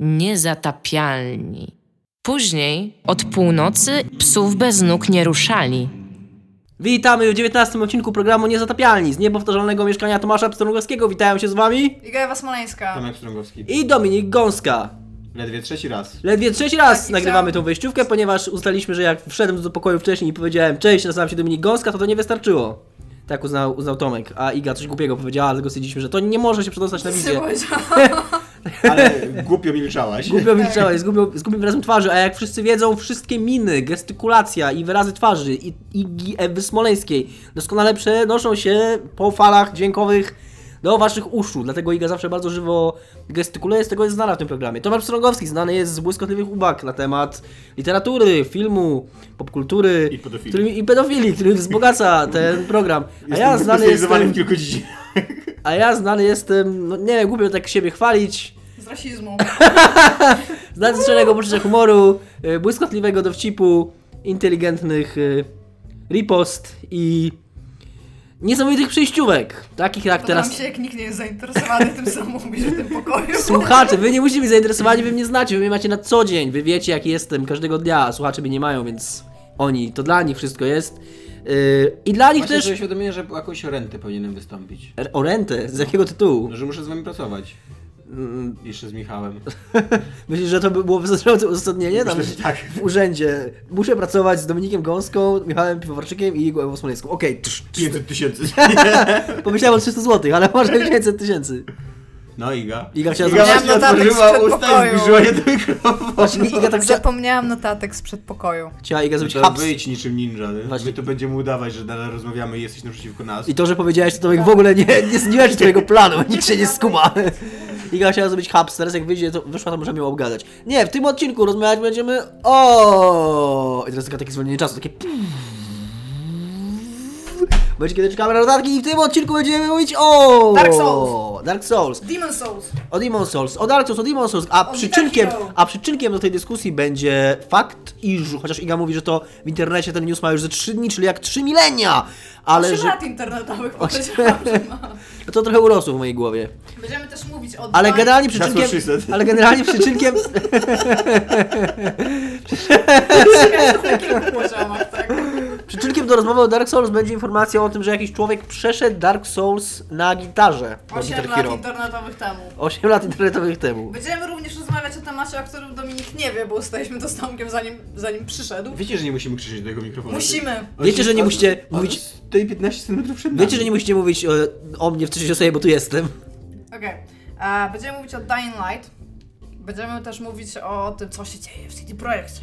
Niezatapialni. Później, od północy, psów bez nóg nie ruszali. Witamy w 19 odcinku programu Niezatapialni z niepowtarzalnego mieszkania Tomasza Pstrągowskiego. Witają się z wami Iga Ewa Smoleńska. Tomek Strągowski. i Dominik Gąska. Ledwie trzeci raz. Ledwie trzeci raz Tak, i nagrywamy tą wejściówkę, ponieważ ustaliliśmy, że jak wszedłem do pokoju wcześniej i powiedziałem cześć, nazywam się Dominik Gąska, to to nie wystarczyło. Tak uznał, uznał Tomek, a Iga coś głupiego powiedziała, dlatego stwierdziliśmy, że to nie może się przedostać na wizję. Ale głupio milczałaś. Głupio milczałeś, z głupio- z głupim wyrazem twarzy, a jak wszyscy wiedzą, wszystkie miny, gestykulacja i wyrazy twarzy i Igi Ewy Smoleńskiej doskonale przenoszą się po falach dźwiękowych do waszych uszu, dlatego Iga zawsze bardzo żywo gestykuluje, z tego jest znana w tym programie. Tomasz Pstrągowski znany jest z błyskotliwych uwag na temat literatury, filmu, popkultury I pedofilii. którymi- i pedofilii, który wzbogaca ten program. A Jestem ja znany jestem, w kilku dziedzinach. a ja znany jestem, no nie wiem, głupio tak siebie chwalić, Z rasizmu. z nadstrzelnego poczucia humoru, y, błyskotliwego dowcipu, inteligentnych y, ripost i niesamowitych przejściówek. Takich jak Teraz... teraz... się, jak nikt nie jest zainteresowany tym, co mówisz w tym pokoju. Słuchacze, wy nie musicie być zainteresowani, wy mnie znacie, wy mnie macie na co dzień, wy wiecie jaki jestem każdego dnia, a słuchacze mnie nie mają, więc oni, to dla nich wszystko jest. Yy, I dla nich Właśnie też... sobie uświadomienie, że jakąś rentę powinienem wystąpić. R- O rentę? Z jakiego tytułu? No, że muszę z wami pracować. Mm, Jeszcze z Michałem. Myślisz, że to by było wystarczające uzasadnienie? Myślę, że tak. w urzędzie. Muszę pracować z Dominikiem Gąską, Michałem Piwowarczykiem i Igą Ewą Smoleńską. Okej, okay. 500 tysięcy. pomyślałem o 300 zł, ale może 500 tysięcy. No Iga. Iga chciała Iga właśnie notatek otworzyła z usta i przedpokoju. zbliżyła je do mikrofonu. Właśnie Iga tak chciała, Zapomniałam notatek z przedpokoju. chciała Iga zrobić To haps. wyjdź niczym ninja. nie? Właśnie. My tu będziemy udawać, że nadal rozmawiamy i jesteś naprzeciwko nas. I to, że powiedziałeś, to Tomek w ogóle nie, nie zniweczy twojego planu, nikt się nie skuma. Iga chciała zrobić haps, teraz jak wyjdzie, to wyszła, to możemy ją obgadać. Nie, w tym odcinku rozmawiać będziemy o. I teraz takie zwolnienie czasu, takie Będzie kiedy czekamy na notatki i w tym odcinku będziemy mówić o Dark Souls. Dark Souls. Demon Souls. O Demon Souls, o Dark Souls, o Demon Souls, a O przyczynkiem, Guitar Hero. a przyczynkiem do tej dyskusji będzie fakt, iż, chociaż Iga mówi, że to w internecie ten news ma już ze 3 dni, czyli jak 3 milenia, ale 8 że lat internetowych powiedziałam, że ma. to trochę urosło w mojej głowie. Będziemy też mówić o Ale generalnie przyczynkiem, what she said. ale generalnie przyczynkiem, na kilku poziomach, tak? Przyczynkiem do rozmowy o Dark Souls będzie informacja o tym, że jakiś człowiek przeszedł Dark Souls na gitarze. na 8 Guitar lat Hero. internetowych temu. 8 lat internetowych temu. Będziemy również rozmawiać o temacie, o którym Dominik nie wie, bo ustaliśmy to z Tomkiem zanim, zanim przyszedł. Wiecie, że nie musimy krzyczeć do tego mikrofonu. Musimy. Wiecie, że nie musicie mówić- Stoi 15 cm przed nami. Wiecie, że nie musicie mówić o, o mnie w trzeciej osobie, bo tu jestem. Okej. A Będziemy mówić o Dying Light. Będziemy też mówić o tym, co się dzieje w CD Projekcie.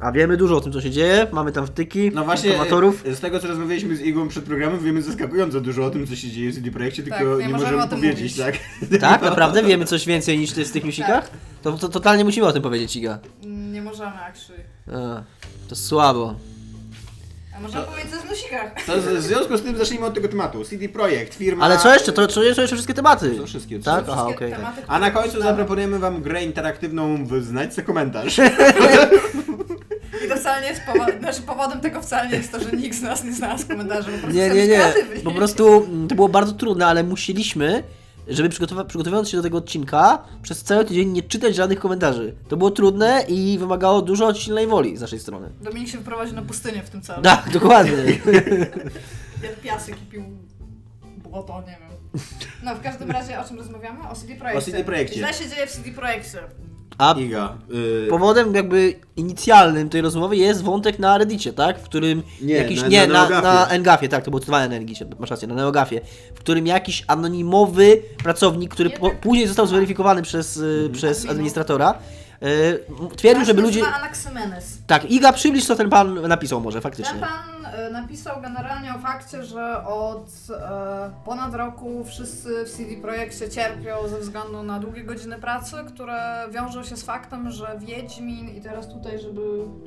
A wiemy dużo o tym, co się dzieje. Mamy tam wtyki, No właśnie, informatorów. z tego co rozmawialiśmy z Igą przed programem, wiemy zaskakująco dużo o tym, co się dzieje w CD Projekcie, tylko Tak, nie nie, możemy możemy o tym powiedzieć, mówić. tak? Tak, naprawdę wiemy coś więcej niż ty z tych newsikach? To, to totalnie musimy o tym powiedzieć, Iga. Nie możemy, actually. A, to słabo. A możemy powiedzieć coś w. To w związku z tym zacznijmy od tego tematu. CD Projekt, firma... Ale co jeszcze? To, to jeszcze wszystkie tematy. To wszystkie, to Tak? Aha, okej. tak. tematy, A na końcu zaproponujemy wam grę interaktywną w Znajdź se komentarz. Wcale nie jest powodem, znaczy powodem tego wcale nie jest to, że nikt z nas nie znalazł komentarzy, po prostu Nie, nie, nie. Po prostu mm, to było bardzo trudne, ale musieliśmy, żeby przygotowa- przygotowując się do tego odcinka, przez cały tydzień nie czytać żadnych komentarzy. To było trudne i wymagało dużo silnej woli z naszej strony. Dominik się wyprowadził na pustynię w tym celu. Tak, dokładnie. Jadł piasek i pił błoto, nie wiem. No, w każdym razie o czym rozmawiamy? O CD Projekcie. O CD Projekcie. Źle się dzieje w CD Projekcie. A Iga. Y... powodem jakby inicjalnym tej rozmowy jest wątek na Reddicie, tak? W którym Nie, jakiś na- nie na na, Engafie, tak, to było cytowane na Engicie, masz rację, na Neogafie, w którym jakiś anonimowy pracownik, który po, Jednak- później został zweryfikowany przez, y, przez administratora, twierdził, żeby ludzie Anaximenes. Tak, Iga, przybliż co ten pan napisał może, faktycznie. Ten pan e, napisał generalnie o fakcie, że od e, ponad roku wszyscy w CD Projekcie cierpią ze względu na długie godziny pracy, które wiążą się z faktem, że Wiedźmin, i teraz tutaj, żeby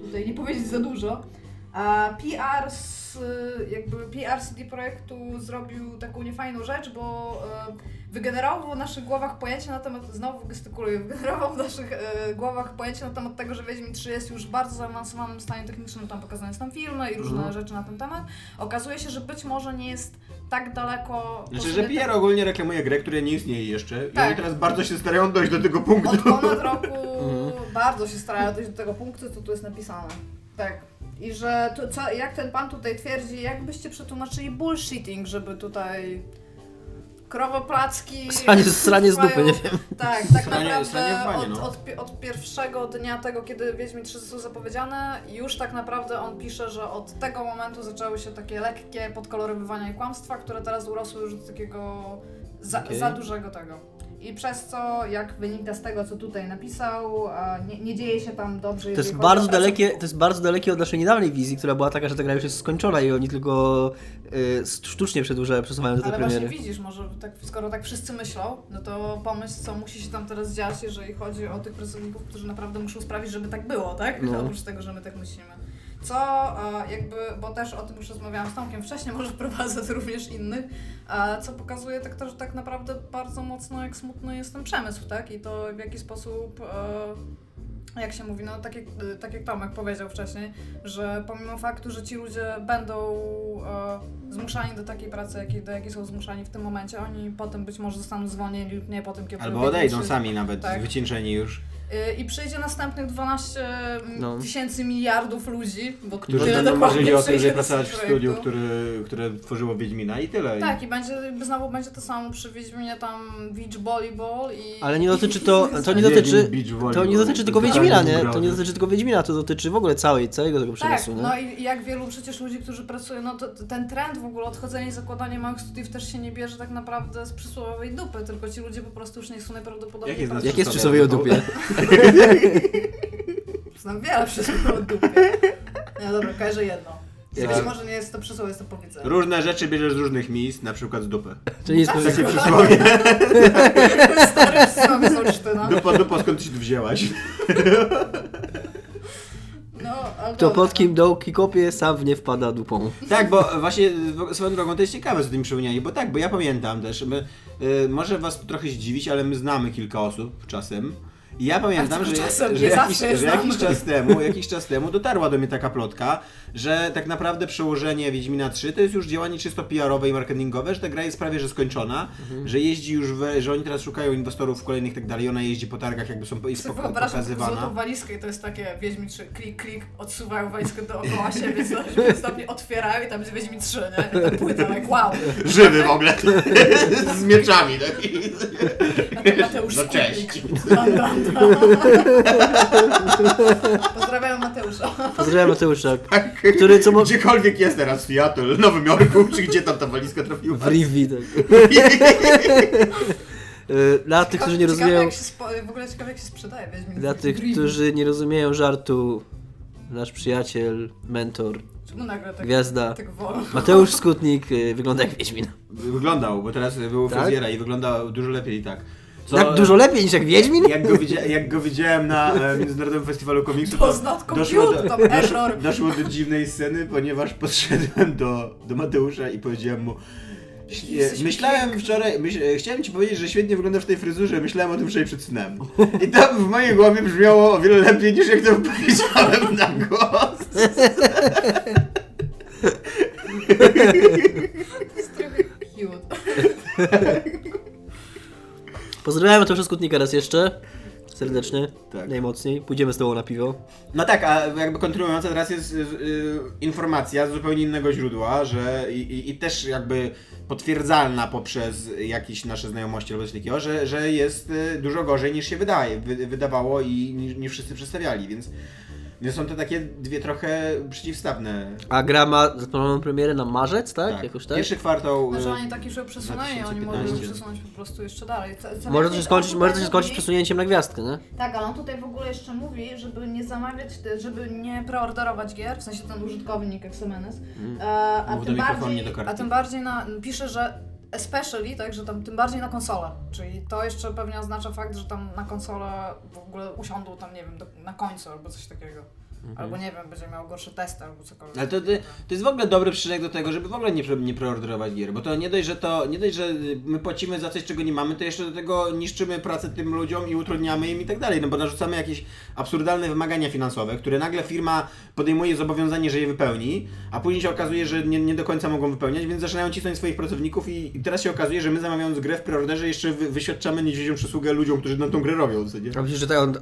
tutaj nie powiedzieć za dużo, A PR, z, jakby PR CD Projektu zrobił taką niefajną rzecz, bo e, wygenerował w naszych głowach pojęcie na temat, znowu gestykuluję, wygenerował w naszych e, głowach pojęcie na temat tego, że Wiedźmin 3 jest już w bardzo zaawansowanym stanie technicznym, tam pokazane są tam filmy i różne Mhm. rzeczy na ten temat. Okazuje się, że być może nie jest tak daleko... Znaczy, że PR ogólnie reklamuje grę, która nie istnieje jeszcze. I Tak. oni teraz bardzo się starają dojść do tego punktu. Od ponad roku Mhm. bardzo się starają dojść do tego punktu, co tu jest napisane. Tak. I że tu, co, jak ten pan tutaj twierdzi, jakbyście przetłumaczyli bullshitting, żeby tutaj krowoplacki... Sranie, sranie z dupy, nie wiem. Tak, tak Sranie- naprawdę sranie banie, od, no. od, od pierwszego dnia tego, kiedy Wiedźmin 3 został zapowiedziane, już tak naprawdę on pisze, że od tego momentu zaczęły się takie lekkie podkolorowywania i kłamstwa, które teraz urosły już do takiego za, Okej. za dużego tego. I przez co, jak wynika z tego, co tutaj napisał, nie, nie dzieje się tam dobrze. To jest, bardzo dalekie, to jest bardzo dalekie od naszej niedawnej wizji, która była taka, że ta gra już jest skończona i oni tylko y, sztucznie przedłużają, przesuwają te Ale właśnie widzisz, może tak, skoro tak wszyscy myślą, no to pomyśl, co musi się tam teraz dziać, jeżeli chodzi o tych pracowników, którzy naprawdę muszą sprawić, żeby tak było, tak? No. Oprócz tego, że my tak myślimy. Co e, jakby, bo też o tym już rozmawiałam z Tomkiem wcześniej, może wprowadzać również innych, e, co pokazuje tak to, że tak naprawdę bardzo mocno jak smutny jest ten przemysł, tak? I to w jaki sposób e, jak się mówi, no tak jak, tak jak Tomek powiedział wcześniej, że pomimo faktu, że ci ludzie będą e, zmuszani do takiej pracy, jakiej, do jakiej są zmuszani w tym momencie, oni potem być może zostaną zwolnieni lub nie po tym, kiedy Albo odejdą 3 sami nawet, Tak. wycieńczeni już. Y, I przyjdzie następnych 12 No. tysięcy miliardów ludzi, bo Którzy tyle będą marzyli o tym, żeby pracować w studiu, który, które tworzyło Wiedźmina i tyle. Tak, i będzie, jakby znowu będzie to samo przy Wiedźminie tam beach volleyball i... Ale nie dotyczy to, to nie dotyczy, to nie dotyczy tylko Wiedźmina, nie? To nie dotyczy tylko Wiedźmina, to dotyczy w ogóle całej, całego tego Tak, przemysłu, nie? no i i jak wielu przecież ludzi, którzy pracują, no to to ten trend w ogóle odchodzenia i zakładania małych studiów też się nie bierze tak naprawdę z przysłowiowej dupy, tylko ci ludzie po prostu już nie chcą najprawdopodobniej Jak jest. Jak jest przy przysłowie sobie o dupie? Znam wiele przysłów o dupie. No dobra, każę jedno. Być może nie jest to przysłowie, jest to powiedzenie. Różne rzeczy bierzesz z różnych miejsc, na przykład z dupy. Czyli jest Tak. Takie przysłowie. Stare przysłowie z Olsztyna. Dupa, dupa, skąd ty się tu wzięłaś? No, To pod kim dołki kopie, sam w nie wpada dupą. Tak, bo właśnie w- swoją drogą to jest ciekawe, co tym przypomnieli, bo tak, bo ja pamiętam też, my, y, może was trochę zdziwić, ale my znamy kilka osób czasem. Ja pamiętam, że, czasem, że, nie jakiś, zawsze że jakiś czas temu, jakiś czas temu dotarła do mnie taka plotka, że tak naprawdę przełożenie Wiedźmina 3 to jest już działanie czysto PR-owe i marketingowe, że ta gra jest prawie że skończona, Mhm. że jeździ już, we, że oni teraz szukają inwestorów kolejnych i tak dalej, ona jeździ po targach, jakby są jest taką pokazywana. złotą walizkę i to jest takie Wiedźmin 3, klik, klik, odsuwają walizkę dookoła siebie, stopnie, stopnie otwierają i tam jest Wiedźmin 3, nie? I ta płyta, like wow. Żywy w ogóle, z mieczami, tak? Mateusz No cześć. Pozdrawiam Mateusza. Pozdrawiam Mateusza, który co mo... Gdziekolwiek jest teraz w Seattle, Nowym Jorku, czy gdzie tam ta walizka trafiła. w Rivi, tak. Y, Dla tych, którzy nie Ciekawe, rozumieją, jak się spo... W ogóle ciekawe jak się sprzedaje Wiedźmin. dla tych, którzy nie rozumieją żartu, nasz przyjaciel, mentor, Czemu nagle tak, gwiazda, tak wolno? Mateusz Skutnik y, wygląda jak Wiedźmin. Wyglądał, bo teraz był Tak? fryzjera i wygląda dużo lepiej i tak. Co- Tak dużo lepiej niż jak Wiedźmin? Jak go, widzia, jak go widziałem na e, Międzynarodowym Festiwalu Komiksu, To z not doszło do, compute, tam doszło, error. doszło do dziwnej sceny, ponieważ podszedłem do, do Mateusza i powiedziałem mu "Ś- Jesteś Myślałem wczoraj, myśl, e, chciałem ci powiedzieć, że świetnie wyglądasz w tej fryzurze, myślałem o tym wczoraj przed snem. I to w mojej głowie brzmiało o wiele lepiej niż jak to powiedziałem na głos. To jest trochę cute. Pozdrawiam Mateusza Skutnika raz jeszcze. Serdecznie, Tak. najmocniej. Pójdziemy z tobą na piwo. No tak, a jakby kontynuując, teraz jest y, y, informacja z zupełnie innego źródła, że i, i, i też jakby potwierdzalna poprzez jakieś nasze znajomości albo coś takiego, że, że jest y, dużo gorzej niż się wydaje, wy, wydawało i niż, niż wszyscy przedstawiali, więc, więc są to takie dwie trochę przeciwstawne. A gra ma zaplanowaną premierę na marzec, tak? Jakoś tak? Pierwszy kwartał. Znaczy y, oni taki już przesunęli, oni mogą 2015. przesunąć po prostu jeszcze dalej. Co- co Może to się skończyć, może to się skończyć mówi- przesunięciem na gwiazdkę, nie? Tak, ale on tutaj w ogóle jeszcze mówi, żeby nie zamawiać, żeby nie preorderować gier, w sensie ten użytkownik Exemenes, e, a, do tym bardziej, nie a tym bardziej na, pisze, że especially, tak, że tam tym bardziej na konsolę, czyli to jeszcze pewnie oznacza fakt, że tam na konsolę w ogóle usiądą tam, nie wiem, do, na końcu albo coś takiego. Albo nie wiem, będzie miał gorsze testy albo cokolwiek. Ale to, to, to jest w ogóle dobry przyczynek do tego, żeby w ogóle nie, nie preorderować gier, bo to nie dość, że to nie dość, że my płacimy za coś, czego nie mamy, to jeszcze do tego niszczymy pracę tym ludziom i utrudniamy im i tak dalej, no bo narzucamy jakieś absurdalne wymagania finansowe, które nagle firma podejmuje zobowiązanie, że je wypełni, a później się okazuje, że nie, nie do końca mogą wypełniać, więc zaczynają cisnąć swoich pracowników i, i teraz się okazuje, że my zamawiając grę w preorderze jeszcze wy, wyświadczamy niedźwiedzią przysługę ludziom, którzy na tą grę robią, co nie? A myślisz, że tak on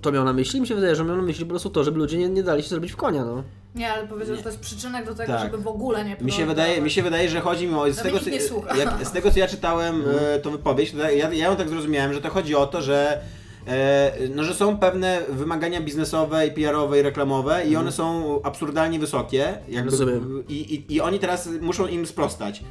to miał na myśli? Mi się wydaje, że miał na myśli po prostu to, żeby ludzie nie, nie dali się zrobić w konia, no. Nie, ale powiedział, że to jest przyczynek do tego, Tak. żeby w ogóle nie Mi się, wydaje, mi się wydaje, że chodzi mi o. Z No tego, nikt nie co, słucha. jak, z tego co ja czytałem e, tą wypowiedź, to ja, ja ją tak zrozumiałem, że to chodzi o to, że. E, no, że są pewne wymagania biznesowe, i PR-owe i reklamowe i one są absurdalnie wysokie. Jakby, Rozumiem. i, i, I oni teraz muszą im sprostać.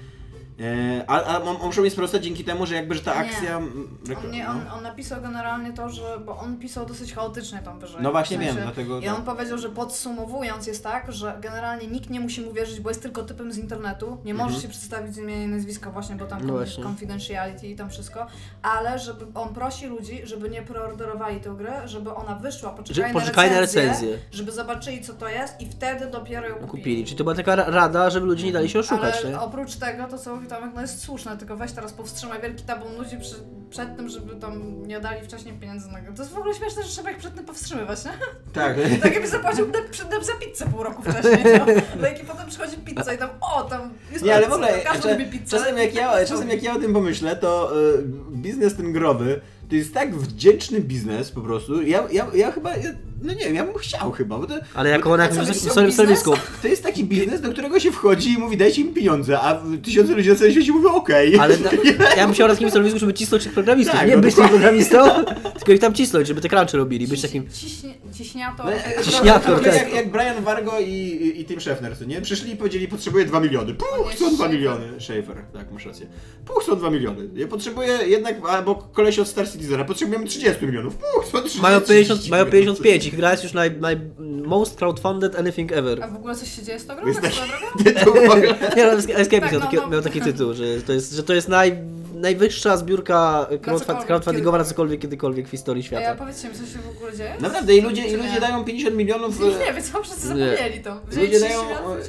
E, a, a m- muszą im sprostać dzięki temu, że jakby, że ta Nie. akcja... m, rekla- On, nie, no. on, on napisał generalnie to, że. Bo on pisał dosyć chaotycznie tam wyżej. No właśnie w sensie, wiem, dlatego I tak. on powiedział, że podsumowując jest tak, że generalnie nikt nie musi mu wierzyć, bo jest tylko typem z internetu. Nie może Mhm. się przedstawić z imienia i nazwiska właśnie, bo tam No właśnie. confidentiality i tam wszystko. Ale żeby on prosi ludzi, żeby nie preorderowali tę grę, żeby ona wyszła, poczekali, Że poczekali na na, recenzję, recenzję. żeby zobaczyli co to jest i wtedy dopiero ją kupili. Kupili. Czyli to była taka ra- rada, żeby ludzie nie dali się oszukać, Ale nie? oprócz tego, to co mówi Tomek, no jest słuszne, tylko weź teraz powstrzymaj wielki tabun ludzi przy, przed tym, żeby tam nie dali wcześniej pieniędzy na grę. To jest w ogóle śmieszne, że trzeba ich przed tym powstrzymywać, nie? Tak. Tak jakby zapłacił na, za pizzę pół roku wcześniej, no. no i potem przychodzi pizza i tam, o, tam jest Nie, ale w ogóle każdy cza- lubi pizzę. czasem, jak ja, czasem jak ja o tym pomyślę, to y, biznes ten growy to jest tak wdzięczny biznes po prostu. Ja, ja, ja chyba, ja, no nie wiem, ja bym chciał chyba, bo to, Ale jako na jakimś chciał stanowisku. to jest taki biznes, do którego się wchodzi i mówi dajcie im pieniądze, a tysiące ludzi na całym świecie mówią okej. Ale na, ja bym chciał na takim stanowisku, żeby cisnąć tych programistów. Tak, nie no być tym programistą, tylko ich tam cisnąć, żeby te crunchy robili. Być takim... Ciśnie, ciśniato. No, Ciśniator, tak. tak. Jak, jak Brian Vargo i, i, i Tim Scheffner, co nie? Przyszli i powiedzieli, potrzebuję 2 miliony. Puch, chcą 2 Schaeffer. miliony. Schaefer, tak, masz rację. Puch, chcą 2 miliony. Ja potrzebuję jednak, albo koleś od Star Citizena, potrzebujemy 30 milionów. Puch, chcą 30 Mają, 50, mają milionów. 55, ich gra jest już naj, naj, most crowdfunded anything ever. A w ogóle coś się dzieje z tą grą? Jest Tak. Nie, no, Escape Tak, miał, no, taki, no. miał taki tytuł, że to jest, że to jest naj, najwyższa zbiórka cokolwiek, crowdfundingowa na cokolwiek, kiedykolwiek w historii świata. powiedzcie mi, co się w ogóle dzieje? Naprawdę, i ludzie, i ludzie nie? dają 50 milionów. E, nie wie, co wszyscy Nie. zapomnieli to. Wzięli Ludzie 30 dają. e,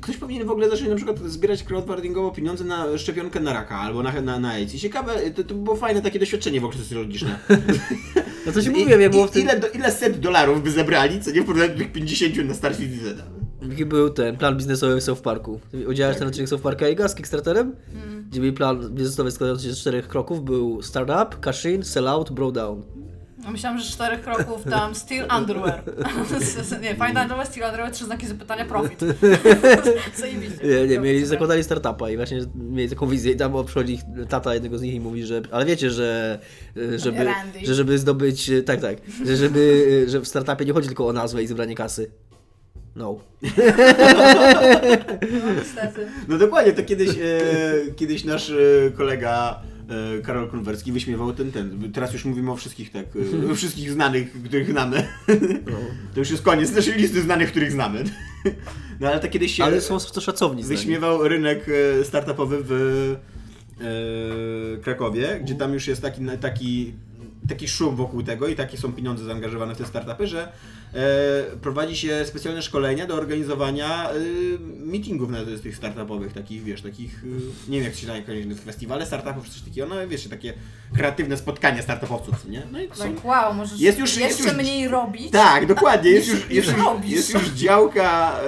Ktoś powinien w ogóle zacząć na przykład zbierać crowdfundingowo pieniądze na szczepionkę na raka albo na, na, na AIDS. I ciekawe, to, to było fajne takie doświadczenie w ogóle socjologiczne. No to ci mówiłem, jak było w tym... ile, do, ile set dolarów by zebrali, co nie w porównaniu do tych 50 na Star Citizena. Jaki był ten plan biznesowy w South Parku? Ty Widziałeś ten odcinek South Parka Iga z Kickstarterem? Gdzie był plan biznesowy składający się z czterech kroków. Był startup, cash in, sell out, bro down. No Myślałam, że z czterech kroków tam Steel Underwear. nie, Find Underwear, Steel Underwear, trzy znaki zapytania, profit. Zajebiście. Nie, nie, mieli, zakładali startupa i właśnie mieli taką wizję i tam przychodzi tata jednego z nich i mówi, że ale wiecie, że żeby, że żeby zdobyć, tak, tak, że żeby, że w startupie nie chodzi tylko o nazwę i zebranie kasy. No. No niestety. No dokładnie, to kiedyś, e, kiedyś nasz e, kolega e, Karol Konwerski wyśmiewał ten, ten. Teraz już mówimy o wszystkich tak, e, wszystkich znanych, których znamy. To już jest koniec naszej listy znanych, których znamy. No ale to kiedyś się Ale są to szacowni z nami. wyśmiewał rynek e, startupowy w e, Krakowie, gdzie tam już jest taki, taki, taki szum wokół tego i takie są pieniądze zaangażowane w te startupy, że prowadzi się specjalne szkolenia do organizowania e, meetingów na, z tych startupowych, takich wiesz, takich, e, nie wiem jak się nazywa, festiwale startupów czy coś takiego, no wiesz, takie kreatywne spotkania startupowców, nie? No i są... Tak, wow, możesz Jest już- jest jeszcze już- mniej robić. Tak, dokładnie. Jest już, jest, już, jest już działka e,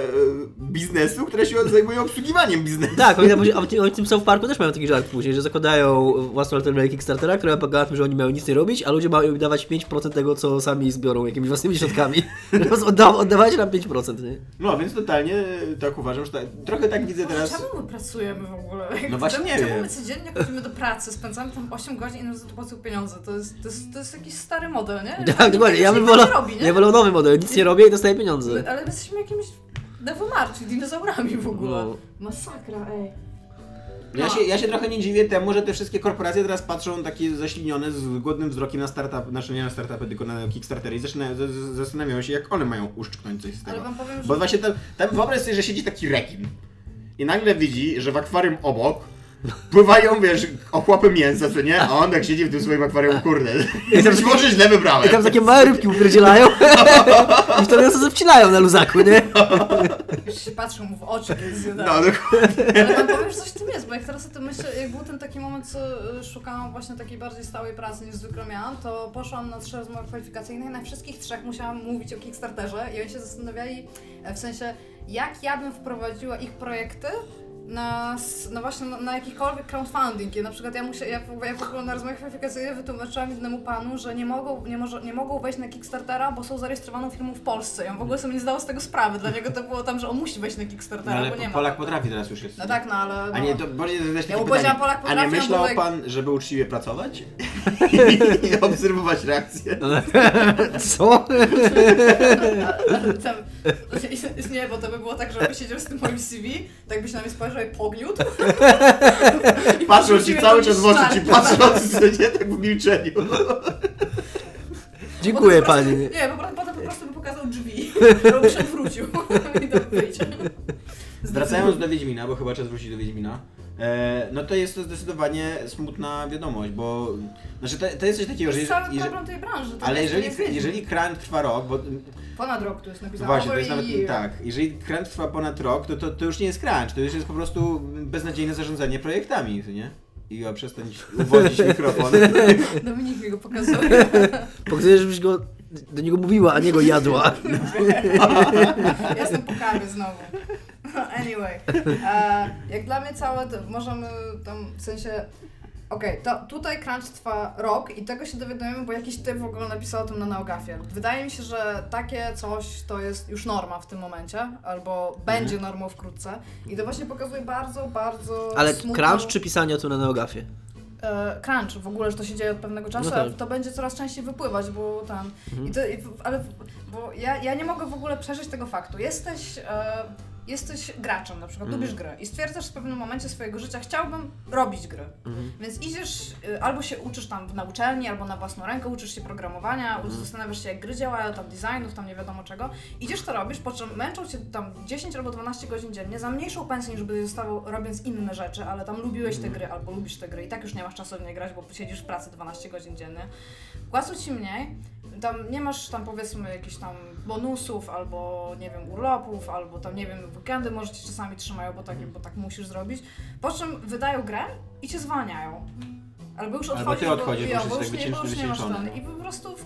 biznesu, która się zajmuje obsługiwaniem biznesu. Tak, oni, oni, oni w tym South Parku też mają taki żart później, że zakładają własną alternatywę Kickstartera, która polega na tym, że oni mają nic nie robić, a ludzie mają im dawać 5% tego, co sami zbiorą jakimiś własnymi środkami. Odda, oddawajcie nam 5%, nie? No, więc totalnie tak uważam, że tak, trochę tak widzę teraz. Czemu my pracujemy w ogóle? No właśnie czemu, nie czemu wiem. my codziennie chodzimy do pracy, spędzamy tam 8 godzin i nam za to płacą pieniądze? To jest, to jest, to jest jakiś stary model, nie? Tak, dokładnie. Ja bym wolał, nie robi, nie? ja wolał nowy model, nic nie robię i dostaję pieniądze. My- Ale my jesteśmy jakimiś Nevermarch, dinozaurami w ogóle. No. Masakra, ej. Ja się, ja się trochę nie dziwię temu, że te wszystkie korporacje teraz patrzą takie zaślinione z głodnym wzrokiem na startup, znaczy nie na startupy, tylko na Kickstartery i zaczynają, z- z- zastanawiają się, jak one mają uszczknąć coś z Ale tego. wam powiem, że... Bo właśnie tam, tam wyobraź sobie, że siedzi taki rekin i nagle widzi, że w akwarium obok pływają, wiesz, ochłapy mięsa, co nie? A on tak siedzi w tym swoim akwarium, kurde. I tam- Być może źle wybrałem. I tam takie małe rybki upierdzielają i wtedy one wcinają na luzaku, nie? Już się patrzą mu w oczy, kiedy zjadają. No, dokładnie. Ale wam powiem, że coś w tym jest, bo jak teraz o tym myślę, jak był ten taki moment, co y, szukałam właśnie takiej bardziej stałej pracy niż zwykle miałam, to poszłam na trzy rozmowy kwalifikacyjne i na wszystkich trzech musiałam mówić o Kickstarterze i oni się zastanawiali, e, w sensie, jak ja bym wprowadziła ich projekty na, no właśnie na, na jakikolwiek crowdfunding. I na przykład ja, musia, ja, w- ja w ogóle na rozmowie kwalifikacyjnej wytłumaczyłam innemu panu, że nie mogą, nie, może, nie mogą wejść na Kickstartera, bo są zarejestrowaną firmą w Polsce. On w ogóle sobie nie zdał z tego sprawy. Dla niego to było tam, że on musi wejść na Kickstartera, No, ale bo nie ma. Polak potrafi teraz już jest. No tak, no ale... A no. nie, to bardziej zadać Ja pytanie. Polak A potrafi, nie on myślał pan, żeby uczciwie pracować? I obserwować reakcje? Co? Ale tam, nie, bo to by było tak, że siedział z tym moim CV, tak byś na mnie spojrzał i pogniótł. I Patrzą ci cały czas w oczy, ci co nie, tak w milczeniu. Dziękuję prostu- pani. Nie, prostu, potem po prostu by pokazał drzwi, albo się odwrócił i wyjdzie. Wracając do Wiedźmina, bo chyba czas wrócić do Wiedźmina. E, no to jest to zdecydowanie smutna wiadomość, bo znaczy to, to jest coś takiego, To że jest jeżeli, cały jeżeli, problem tej branży. to ale jeżeli, to jest jeżeli crunch trwa rok, bo Ponad rok tu jest napisane. właśnie to jest nawet year. tak, jeżeli crunch trwa ponad rok, to, to, to już nie jest crunch, to już jest po prostu beznadziejne zarządzanie projektami, nie? I ja przestań uwodzić mikrofon. Dominik mi go pokazuje. Pokazuję, żebyś go do niego mówiła, a nie go jadła. Ja Jestem po kawie znowu. Anyway, e, jak dla mnie całe, to możemy tam w sensie. Okej, to tutaj crunch trwa rok i tego się dowiadujemy, bo jakiś typ w ogóle napisał o tym na Neogafie. Wydaje mi się, że takie coś to jest już norma w tym momencie, albo będzie normą wkrótce. I to właśnie pokazuje bardzo, bardzo. Ale smutną- crunch czy pisanie o tym na neogafie? e, crunch w ogóle, że to się dzieje od pewnego czasu, No tak. ale to będzie coraz częściej wypływać, bo tam. I to, i, ale bo ja, ja nie mogę w ogóle przeżyć tego faktu. Jesteś. E, Jesteś graczem na przykład, lubisz gry i stwierdzasz w pewnym momencie swojego życia, chciałbym robić gry. Więc idziesz, y, albo się uczysz tam na uczelni, albo na własną rękę, uczysz się programowania, zastanawiasz się jak gry działają, tam designów, tam nie wiadomo czego. Idziesz to robisz, po czym męczą cię tam 10 albo 12 godzin dziennie za mniejszą pensję niż byś zostawał robiąc inne rzeczy, ale tam lubiłeś te gry albo lubisz te gry i tak już nie masz czasu w nie grać, bo siedzisz w pracy 12 godzin dziennie. Płacą ci mniej, tam nie masz tam powiedzmy jakichś tam bonusów albo nie wiem urlopów, albo tam nie wiem weekendy może ci czasami trzymają, bo tak, bo tak musisz zrobić. Po czym wydają grę i cię zwalniają. Albo już Albo odchodzisz, ty odchodzisz, bo, bo już, nie, bo już nie masz ten. I po prostu w,